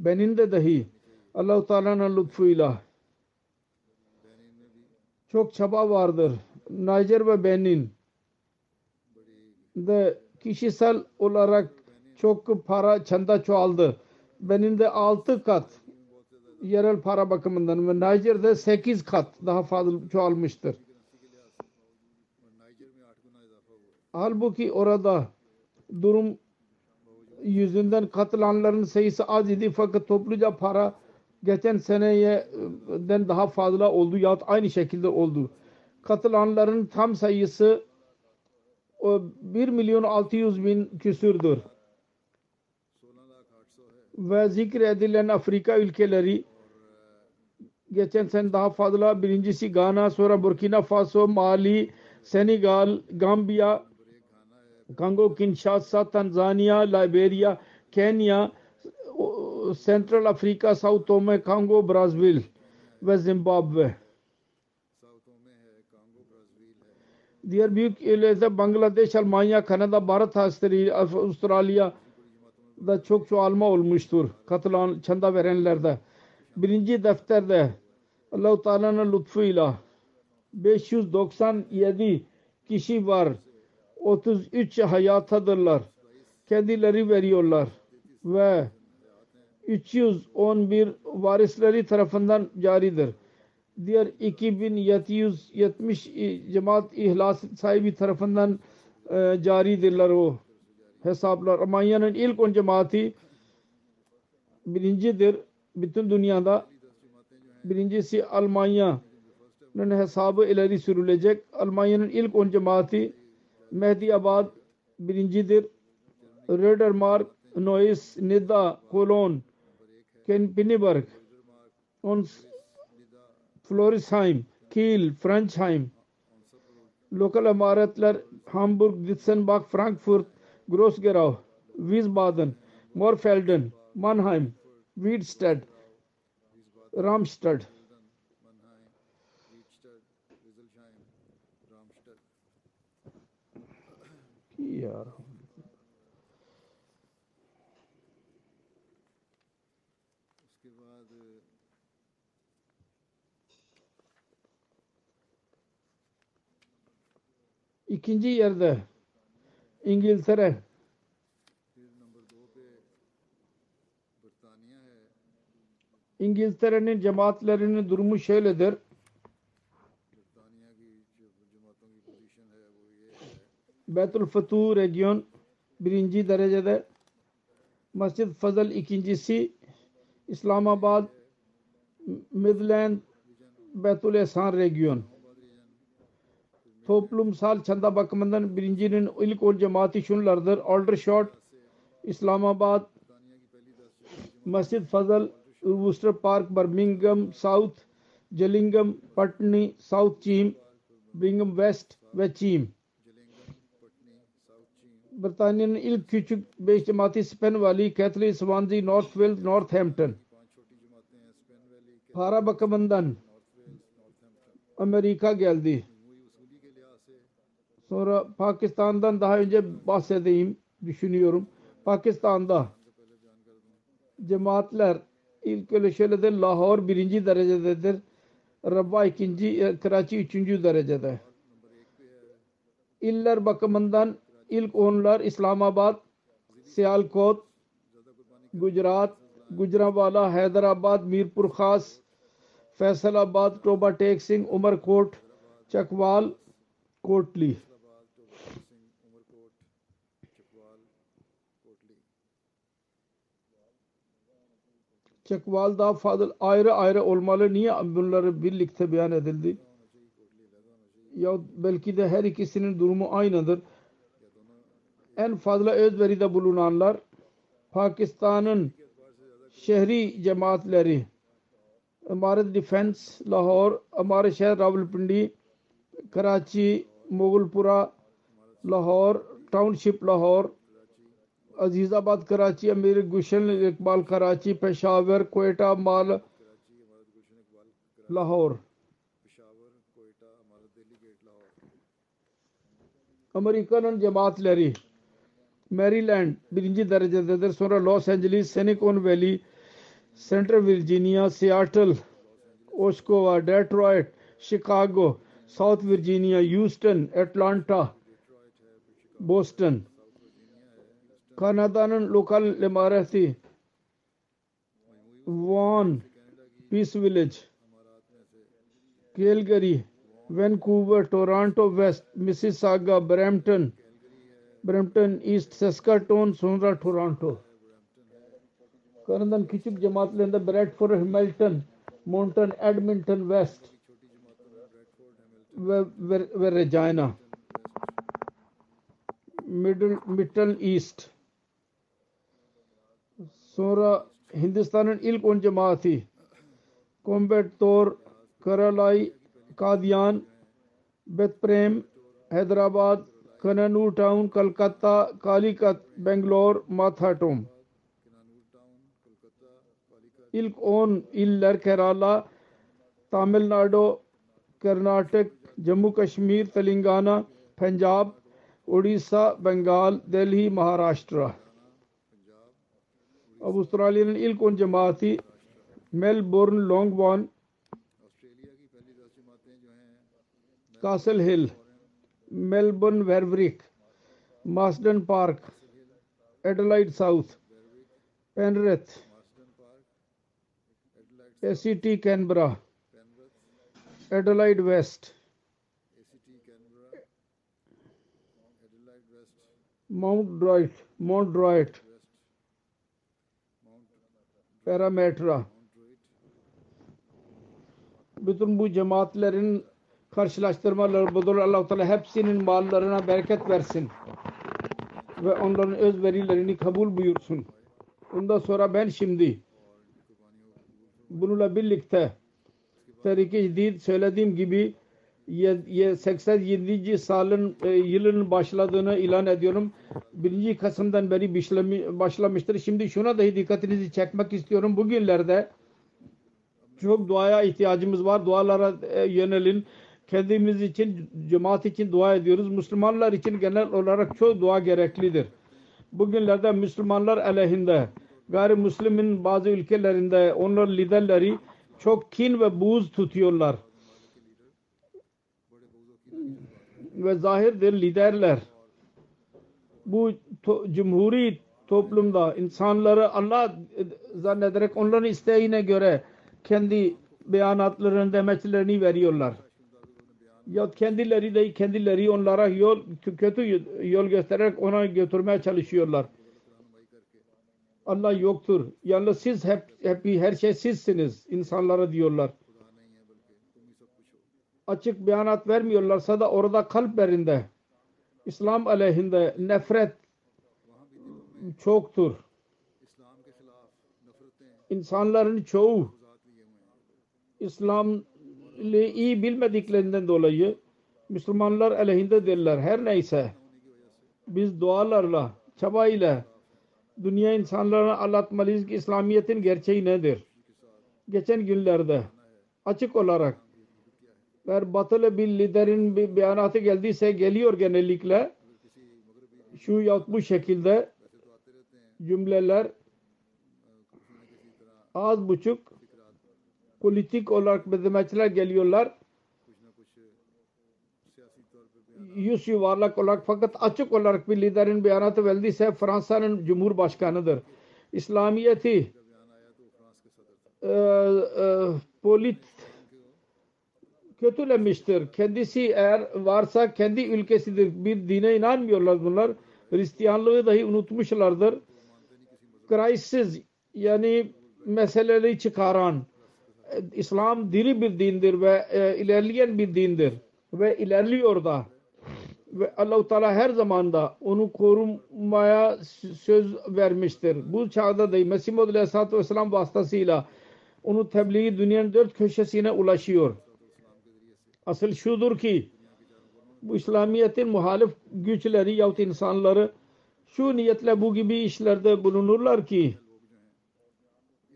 Benin'de dahi Allah-u Teala'nın lütfuyla çok çaba vardır. Niger ve Benin de kişisel olarak çok para çanda çoğaldı. Benim de 6 kat yerel para bakımından ve Niger'de 8 kat daha fazla çoğalmıştır. Halbuki orada durum yüzünden katılanların sayısı az idi fakat topluca para geçen seneyeden daha fazla oldu ya aynı şekilde oldu. Katılanların tam sayısı 1 milyon 600 bin küsürdür. Ve zikredilen Afrika ülkeleri geçen sene daha fazla birincisi Ghana sonra Burkina Faso, Mali, Senegal, Gambia, Kongo, Kinshasa, Tanzania, Liberia, Kenya Central Africa, Sao Tome, Congo, Brazzaville ve Zimbabwe. Diğer büyük ülkeler Bangladeş, Almanya, Kanada, Barat, Avustralya, Avustralya'da çok çoğalma olmuştur. Katılan, çanda verenlerde. Birinci defterde Allah-u Teala'nın lütfuyla 597 kişi var. 33 hayatadırlar. Kendileri veriyorlar. Ve 311 varisleri tarafından caridir. Diğer 2770 cemaat ihlas sahibi tarafından e, caridirler o hesaplar. Almanya'nın ilk on cemaati birincidir bütün dünyada. Birincisi Almanya'nın hesabı ileri sürülecek. Almanya'nın ilk on cemaati Mehdiyabad birincidir. Rödermark, Neuss, Nidda, Cologne, Pinneberg, فلورسہائم، کیل فرنچ ہائم لوکل عمارت لر ہامبرگ وتسن باغ فرانکفورت گروس گراؤ ویز بادن مور فیلڈن مانہائم ویڈسٹڈ رامسٹڈ یار۔ İkinci yerde İngiltere. İngiltere'nin cemaatlerinin durumu şöyledir. Betül Fatuh region birinci derecede. Masjid Fazıl ikincisi İslamabad Midland Betül Ehsan region. Toplumsal çanda bakımından birincinin ilk on cemaati şunlardır. Aldershot, İslamabad, Masjid Fazıl, Worcester Park, Birmingham, South, Gillingham, Putney, South Cheam, Brigham West ve Cheam. برطانیہ Britanya'nın ilk küçük beş cemaati Spen Valley, Catholic, Swansea, North Wales, Northampton. Para bakımından Amerika geldi. Sonra Pakistan'dan daha önce bahsedeyim düşünüyorum. Pakistan'da cemaatler ilk öyle şöyledir. Lahore birinci derecededir. Rabba ikinci, e, Karachi üçüncü derecede. İller bakımından ilk onlar İslamabad, Sialkot, Gujarat, Gujranwala, Hyderabad, Mirpur Khas, Faisalabad, Toba Tek Singh, Umarkot, Chakwal, Kotli. Çakval'da fazıl ayrı ayrı olmalı. Niye bunları birlikte beyan edildi? Ya belki de her ikisinin durumu aynıdır. En fazla özveride bulunanlar Pakistan'ın şehri cemaatleri Amaret Defense, Lahore, Amaret Şehir Rawalpindi, Karachi, Mogulpura, Lahore, Township Lahore, عزیز آباد کراچی، امیر گلشن اقبال کراچی، پشاور، کوئٹہ، مال لاہور۔ امریکن ان جماعت لہری میری لینڈ برنجی درجہ دیدر سورا لاس اینجلیس، سینیکون ویلی سینٹر ورجینیا سیاٹل اوشکوہ ڈیٹرائٹ، شکاگو، ساؤتھ ورجینیا یوسٹن، اٹلانٹا، بوسٹن۔ خاندان لوکل لمارسی وان پیس ویلیج کیلگری وینکوور ٹورانٹو ویسٹ مسز ساگا برمپٹن برمپٹن ایسٹ سسکاٹون سونرا ٹورانٹو کرندن کھچک جماعت لیندہ بریڈ فور ہیملٹن مونٹن ایڈمنٹن ویسٹ ویریجائنا مڈل مٹل ایسٹ سورا ہندوستان القون جماعتی کومبٹور کرلائی کادیان بتپریم حیدرآباد کننور ٹاؤن، کلکتہ، کالیکت، بنگلور ماتھاٹوم کیرالہ تامل ناڈو، کرناٹک، جموں کشمیر، تلنگانہ، پنجاب، اڑیسہ، بنگال دلہی مہاراشٹرا۔ اب آسٹریلین الکون جماعتی میلبورن لانگ وان، کاسل ہل میلبرن ویرورک ماسڈن پارک، ایڈلائڈ ساؤتھ، پینرتھ، اے ٹی کینبرا، ایڈلائڈ ویسٹ، ماؤنٹ ڈرائٹ parametra bütün bu cemaatlerin karşılaştırmaları budur. allah Teala hepsinin mallarına bereket versin. Ve onların özverilerini kabul buyursun. Ondan sonra ben şimdi bununla birlikte Tariki Cidid söylediğim gibi 87. salın e, yılın başladığını ilan ediyorum. 1. Kasım'dan beri başlamıştır. Şimdi şuna dahi dikkatinizi çekmek istiyorum. Bugünlerde çok duaya ihtiyacımız var. Dualara e, yönelin. Kendimiz için, cemaat için dua ediyoruz. Müslümanlar için genel olarak çok dua gereklidir. Bugünlerde Müslümanlar aleyhinde, gayrimüslimin bazı ülkelerinde onların liderleri çok kin ve buz tutuyorlar. Ve zahirdir liderler bu to- cumhuri toplumda insanları Allah zannederek onların isteğine göre kendi beyanatlarını, demeçlerini veriyorlar. Ya kendileri de kendileri onlara yol kötü yol göstererek ona götürmeye çalışıyorlar. Allah yoktur. Yalnız siz hep, hep her şey sizsiniz insanlara diyorlar açık beyanat vermiyorlarsa da orada kalplerinde İslam aleyhinde nefret çoktur. İnsanların çoğu İslam'ı iyi bilmediklerinden dolayı Müslümanlar aleyhinde derler. Her neyse biz dualarla, çabayla dünya insanlarına anlatmalıyız ki İslamiyet'in gerçeği nedir? Geçen günlerde açık olarak eğer batılı bir liderin bir beyanatı geldiyse geliyor genellikle şu yahut bu şekilde cümleler az buçuk politik olarak demeçler geliyorlar. Yüz yuvarlak olarak fakat açık olarak bir liderin beyanatı verildi Fransa'nın Cumhurbaşkanıdır. İslamiyeti e, e, polit kötülemiştir. Kendisi eğer varsa kendi ülkesidir. Bir dine inanmıyorlar bunlar. Hristiyanlığı dahi unutmuşlardır. Crisis yani meseleleri çıkaran İslam diri bir dindir ve e, ilerleyen bir dindir ve ilerliyor da ve Allah-u Teala her zaman da onu korumaya söz vermiştir. Bu çağda da Mesih Muhammed Aleyhisselatü Vesselam vasıtasıyla onun tebliği dünyanın dört köşesine ulaşıyor. Asıl şudur ki bu İslamiyet'in muhalif güçleri yahut insanları şu niyetle bu gibi işlerde bulunurlar ki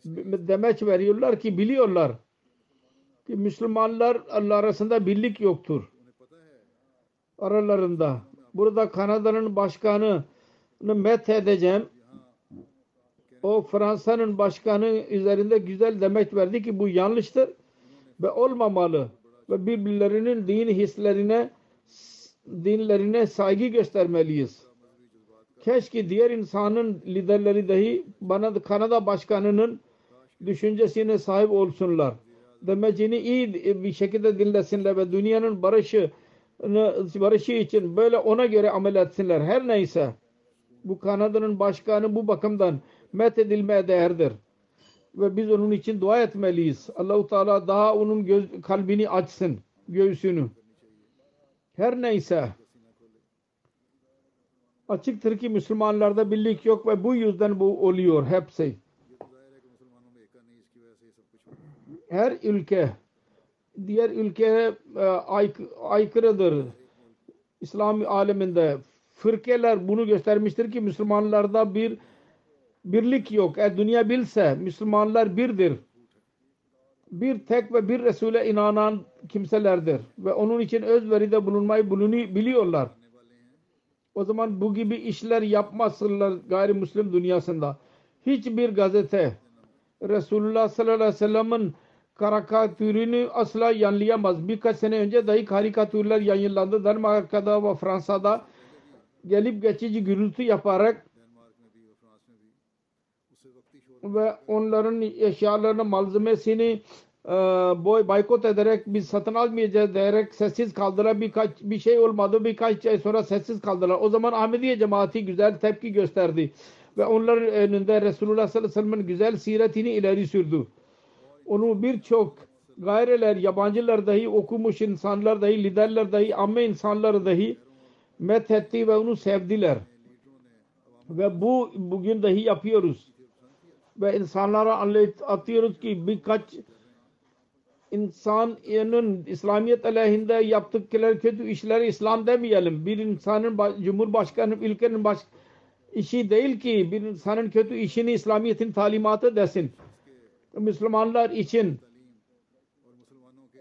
demeç veriyorlar ki biliyorlar ki Müslümanlar Allah arasında birlik yoktur. Aralarında. Burada Kanada'nın başkanını met edeceğim. O Fransa'nın başkanı üzerinde güzel demeç verdi ki bu yanlıştır ve olmamalı ve birbirlerinin din hislerine dinlerine saygı göstermeliyiz. Keşke diğer insanın liderleri dahi bana Kanada başkanının düşüncesine sahip olsunlar. Demecini iyi bir şekilde dinlesinler ve dünyanın barışı barışı için böyle ona göre amel etsinler. Her neyse bu Kanada'nın başkanı bu bakımdan met edilmeye değerdir. Ve biz onun için dua etmeliyiz. Allahu Teala daha onun göz, kalbini açsın, göğsünü. Her neyse açıktır ki Müslümanlarda birlik yok ve bu yüzden bu oluyor hepsi. Her ülke diğer ülkeye ayk aykırıdır. İslam aleminde fırkeler bunu göstermiştir ki Müslümanlarda bir birlik yok. Eğer dünya bilse Müslümanlar birdir. Bir tek ve bir Resul'e inanan kimselerdir. Ve onun için özveride bulunmayı bulunu biliyorlar. O zaman bu gibi işler yapmasınlar gayrimüslim dünyasında. Hiçbir gazete Resulullah sallallahu aleyhi ve sellem'in karikatürünü asla yanlayamaz. Birkaç sene önce dahi karikatürler yayınlandı. Danimarka'da ve Fransa'da gelip geçici gürültü yaparak ve onların eşyalarını, malzemesini e, boy boykot ederek biz satın almayacağız diyerek sessiz kaldılar. Birkaç bir şey olmadı. Birkaç ay sonra sessiz kaldılar. O zaman Ahmediye cemaati güzel tepki gösterdi. Ve onların önünde Resulullah sallallahu aleyhi ve sellem'in güzel siretini ileri sürdü. Onu birçok gayreler, yabancılar dahi okumuş insanlar dahi, liderler dahi, amme insanlar dahi methetti ve onu sevdiler. Ve bu bugün dahi yapıyoruz. Ve insanlara anlatıyoruz ki birkaç insanın İslamiyet aleyhinde yaptıkları kötü işleri İslam demeyelim. Bir insanın Cumhurbaşkanı ülkenin baş işi değil ki bir insanın kötü işini İslamiyet'in talimatı desin. Müslümanlar için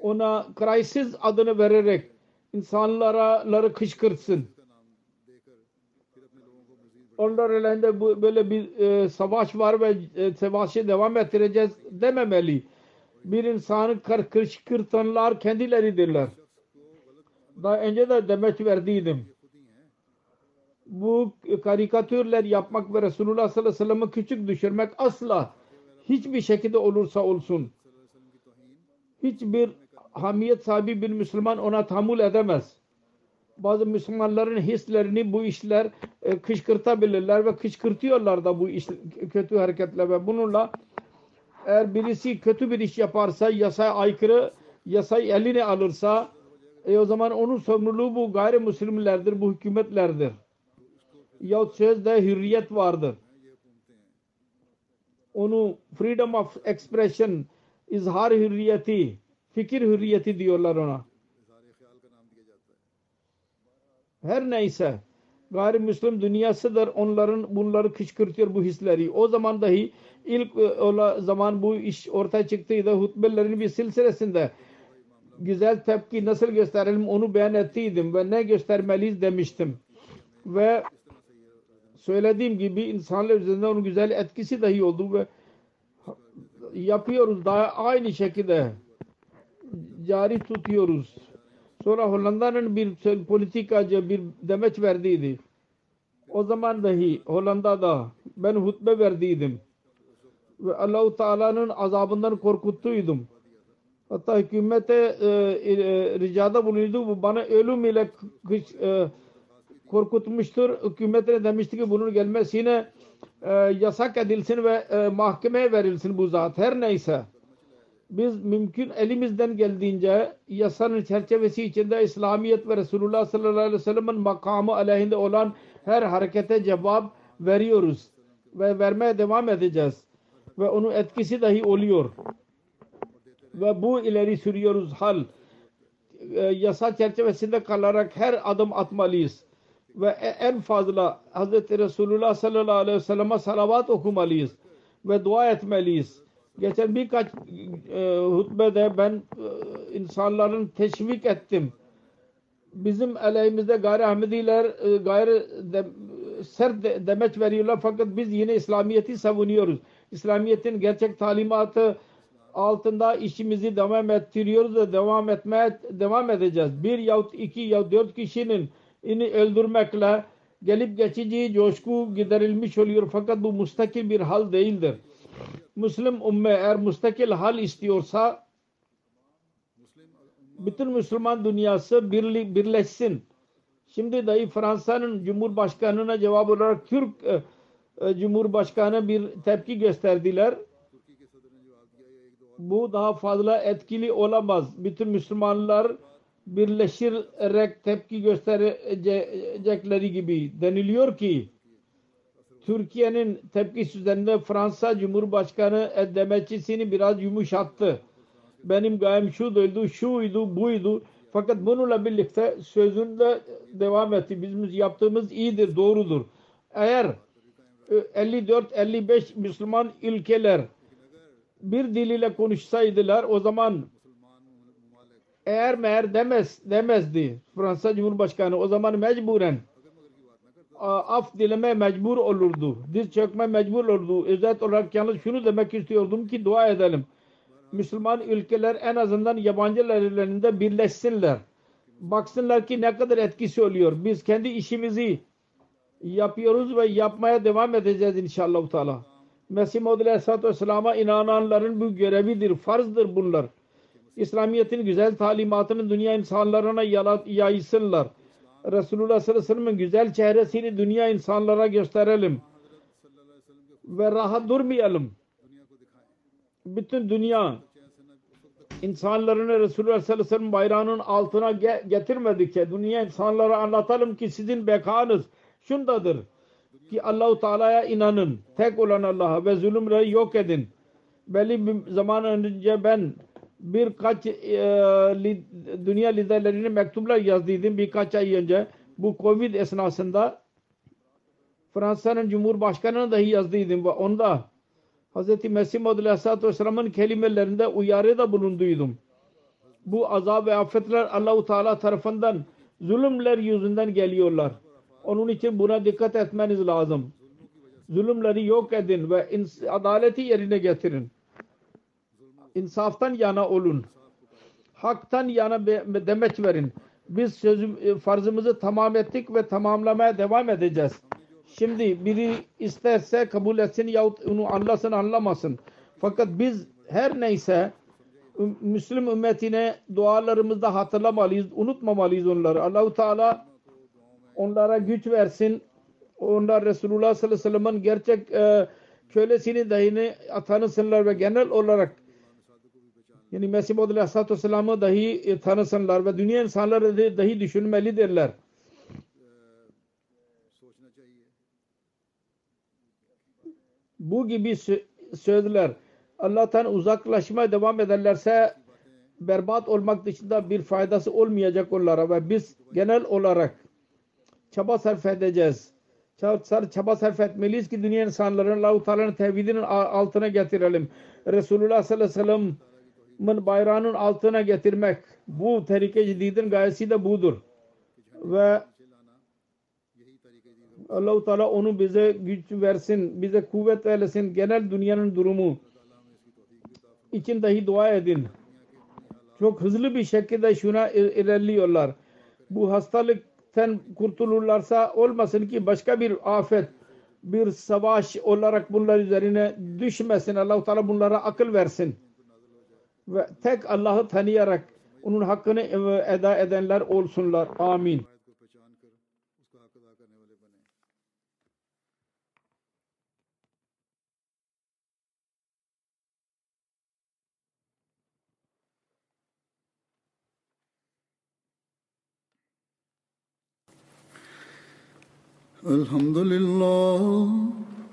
ona crisis adını vererek insanlara kışkırtsın. Onlar elinde bu, böyle bir e, savaş var ve e, savaşı devam ettireceğiz dememeli. Bir insanı kışkırtanlar kendileridirler. Daha önce de demet verdiydim. Bu karikatürler yapmak ve Resulullah sallallahu aleyhi ve sellem'i küçük düşürmek asla hiçbir şekilde olursa olsun hiçbir hamiyet sahibi bir Müslüman ona tahammül edemez. Bazı Müslümanların hislerini bu işler e, kışkırtabilirler ve kışkırtıyorlar da bu iş, kötü hareketler ve bununla eğer birisi kötü bir iş yaparsa yasaya aykırı yasayı eline alırsa e, o zaman onun sorumluluğu bu gayrimüslimlerdir, bu hükümetlerdir. Yahut sözde hürriyet vardır. Onu freedom of expression, izhar hürriyeti, fikir hürriyeti diyorlar ona. Her neyse gayrimüslim dünyasıdır onların bunları kışkırtıyor bu hisleri. O zaman dahi ilk ola zaman bu iş ortaya çıktıydı. Hutbelerin bir silsilesinde güzel tepki nasıl gösterelim onu beyan ettiydim ve ne göstermeliyiz demiştim. Ve söylediğim gibi insanlar üzerinde onun güzel etkisi dahi oldu ve yapıyoruz daha aynı şekilde cari tutuyoruz. Sonra Hollanda'nın bir politikacı bir demeç verdiydi. O zaman dahi Hollanda'da ben hutbe verdiydim. Ve Allah-u Teala'nın azabından korkuttuydum. Hatta hükümete e, e, ricada bulundu. Bu bana ölüm ile e, korkutmuştur. Hükümetine demişti ki bunun gelmesine e, yasak edilsin ve e, mahkemeye verilsin bu zat. Her neyse biz mümkün elimizden geldiğince yasanın çerçevesi içinde İslamiyet ve Resulullah sallallahu aleyhi ve sellem'in makamı aleyhinde olan her harekete cevap veriyoruz ve vermeye devam edeceğiz. Ve onun etkisi dahi oluyor. Ve bu ileri sürüyoruz hal. E, yasa çerçevesinde kalarak her adım atmalıyız. Ve en fazla Hz. Resulullah sallallahu aleyhi ve sellem'e salavat okumalıyız ve dua etmeliyiz geçen birkaç e, hutbede ben e, insanların teşvik ettim. Bizim aleyhimizde gayri Ahmediler e, gayri de, sert de, demeç veriyorlar fakat biz yine İslamiyet'i savunuyoruz. İslamiyet'in gerçek talimatı altında işimizi devam ettiriyoruz ve devam etmeye devam edeceğiz. Bir yahut iki yahut dört kişinin ini öldürmekle gelip geçici coşku giderilmiş oluyor fakat bu mustakil bir hal değildir. Müslüm ümme eğer müstakil hal istiyorsa bütün Müslüman dünyası birli, birleşsin. Şimdi dahi Fransa'nın Cumhurbaşkanı'na cevap olarak Türk e, e, Cumhurbaşkanı bir tepki gösterdiler. Bu daha fazla etkili olamaz. Bütün Müslümanlar birleşerek tepki gösterecekleri gibi deniliyor ki Türkiye'nin tepkisi üzerinde Fransa Cumhurbaşkanı demeçisini biraz yumuşattı. Benim gayem şuydu, şuydu, buydu. Fakat bununla birlikte sözünde devam etti. Bizim yaptığımız iyidir, doğrudur. Eğer 54-55 Müslüman ülkeler bir dil ile konuşsaydılar o zaman eğer meğer demez demezdi Fransa Cumhurbaşkanı o zaman mecburen af dileme mecbur olurdu. Diz çökme mecbur olurdu. Özet olarak yalnız şunu demek istiyordum ki dua edelim. Müslüman ülkeler en azından yabancılar ellerinde birleşsinler. Baksınlar ki ne kadar etkisi oluyor. Biz kendi işimizi yapıyoruz ve yapmaya devam edeceğiz inşallah. Teala. Mesih Maud Aleyhisselatü Vesselam'a inananların bu görevidir, farzdır bunlar. İslamiyet'in güzel talimatını dünya insanlarına yaysınlar. Resulullah sallallahu aleyhi ve sellem'in güzel çehresini dünya insanlara gösterelim. Ve rahat durmayalım. Bütün dünya insanlarını Resulullah sallallahu aleyhi ve bayrağının altına ge- getirmedikçe dünya insanlara anlatalım ki sizin bekanız şundadır ki Allahu Teala'ya inanın. Tek olan Allah'a ve zulümleri yok edin. Belli bir zaman önce ben birkaç e, li, dünya liderlerine mektuplar yazdıydım birkaç ay önce. Bu Covid esnasında Fransa'nın Cumhurbaşkanı'na dahi yazdıydım ve onda Hz. Mesih Maud Aleyhisselatü Vesselam'ın kelimelerinde uyarıda bulunduydum. Bu azab ve afetler Allahu Teala tarafından zulümler yüzünden geliyorlar. Onun için buna dikkat etmeniz lazım. Zulümleri yok edin ve adaleti yerine getirin. İnsaftan yana olun. Haktan yana demeç verin. Biz sözüm, e, farzımızı tamam ettik ve tamamlamaya devam edeceğiz. Şimdi biri isterse kabul etsin yahut onu anlasın anlamasın. Fakat biz her neyse üm- Müslüm ümmetine dualarımızda hatırlamalıyız, unutmamalıyız onları. Allahu Teala onlara güç versin. Onlar Resulullah sallallahu aleyhi ve sellem'in gerçek e, kölesini dahi tanısınlar ve genel olarak yani Mesih Maud Aleyhisselatü Vesselam'ı dahi e, tanısınlar ve dünya insanları dahi düşünmelidirler. Bu gibi sözler Allah'tan uzaklaşmaya devam ederlerse berbat olmak dışında bir faydası olmayacak onlara ve biz genel olarak çaba sarf edeceğiz. Çaba sarf etmeliyiz ki dünya insanlarını Allah-u Teala'nın tevhidinin altına getirelim. Resulullah sallallahu aleyhi ve sellem bayrağının altına getirmek. Bu tehlike cididin gayesi de budur. Ve Allah-u Teala onu bize güç versin, bize kuvvet versin. Genel dünyanın durumu için dahi dua edin. Çok hızlı bir şekilde şuna il- ilerliyorlar. Bu hastalıktan kurtulurlarsa olmasın ki başka bir afet, bir savaş olarak bunlar üzerine düşmesin. Allah-u Teala bunlara akıl versin ve tek Allah'ı tanıyarak onun hakkını e, eda edenler olsunlar. Amin. الحمد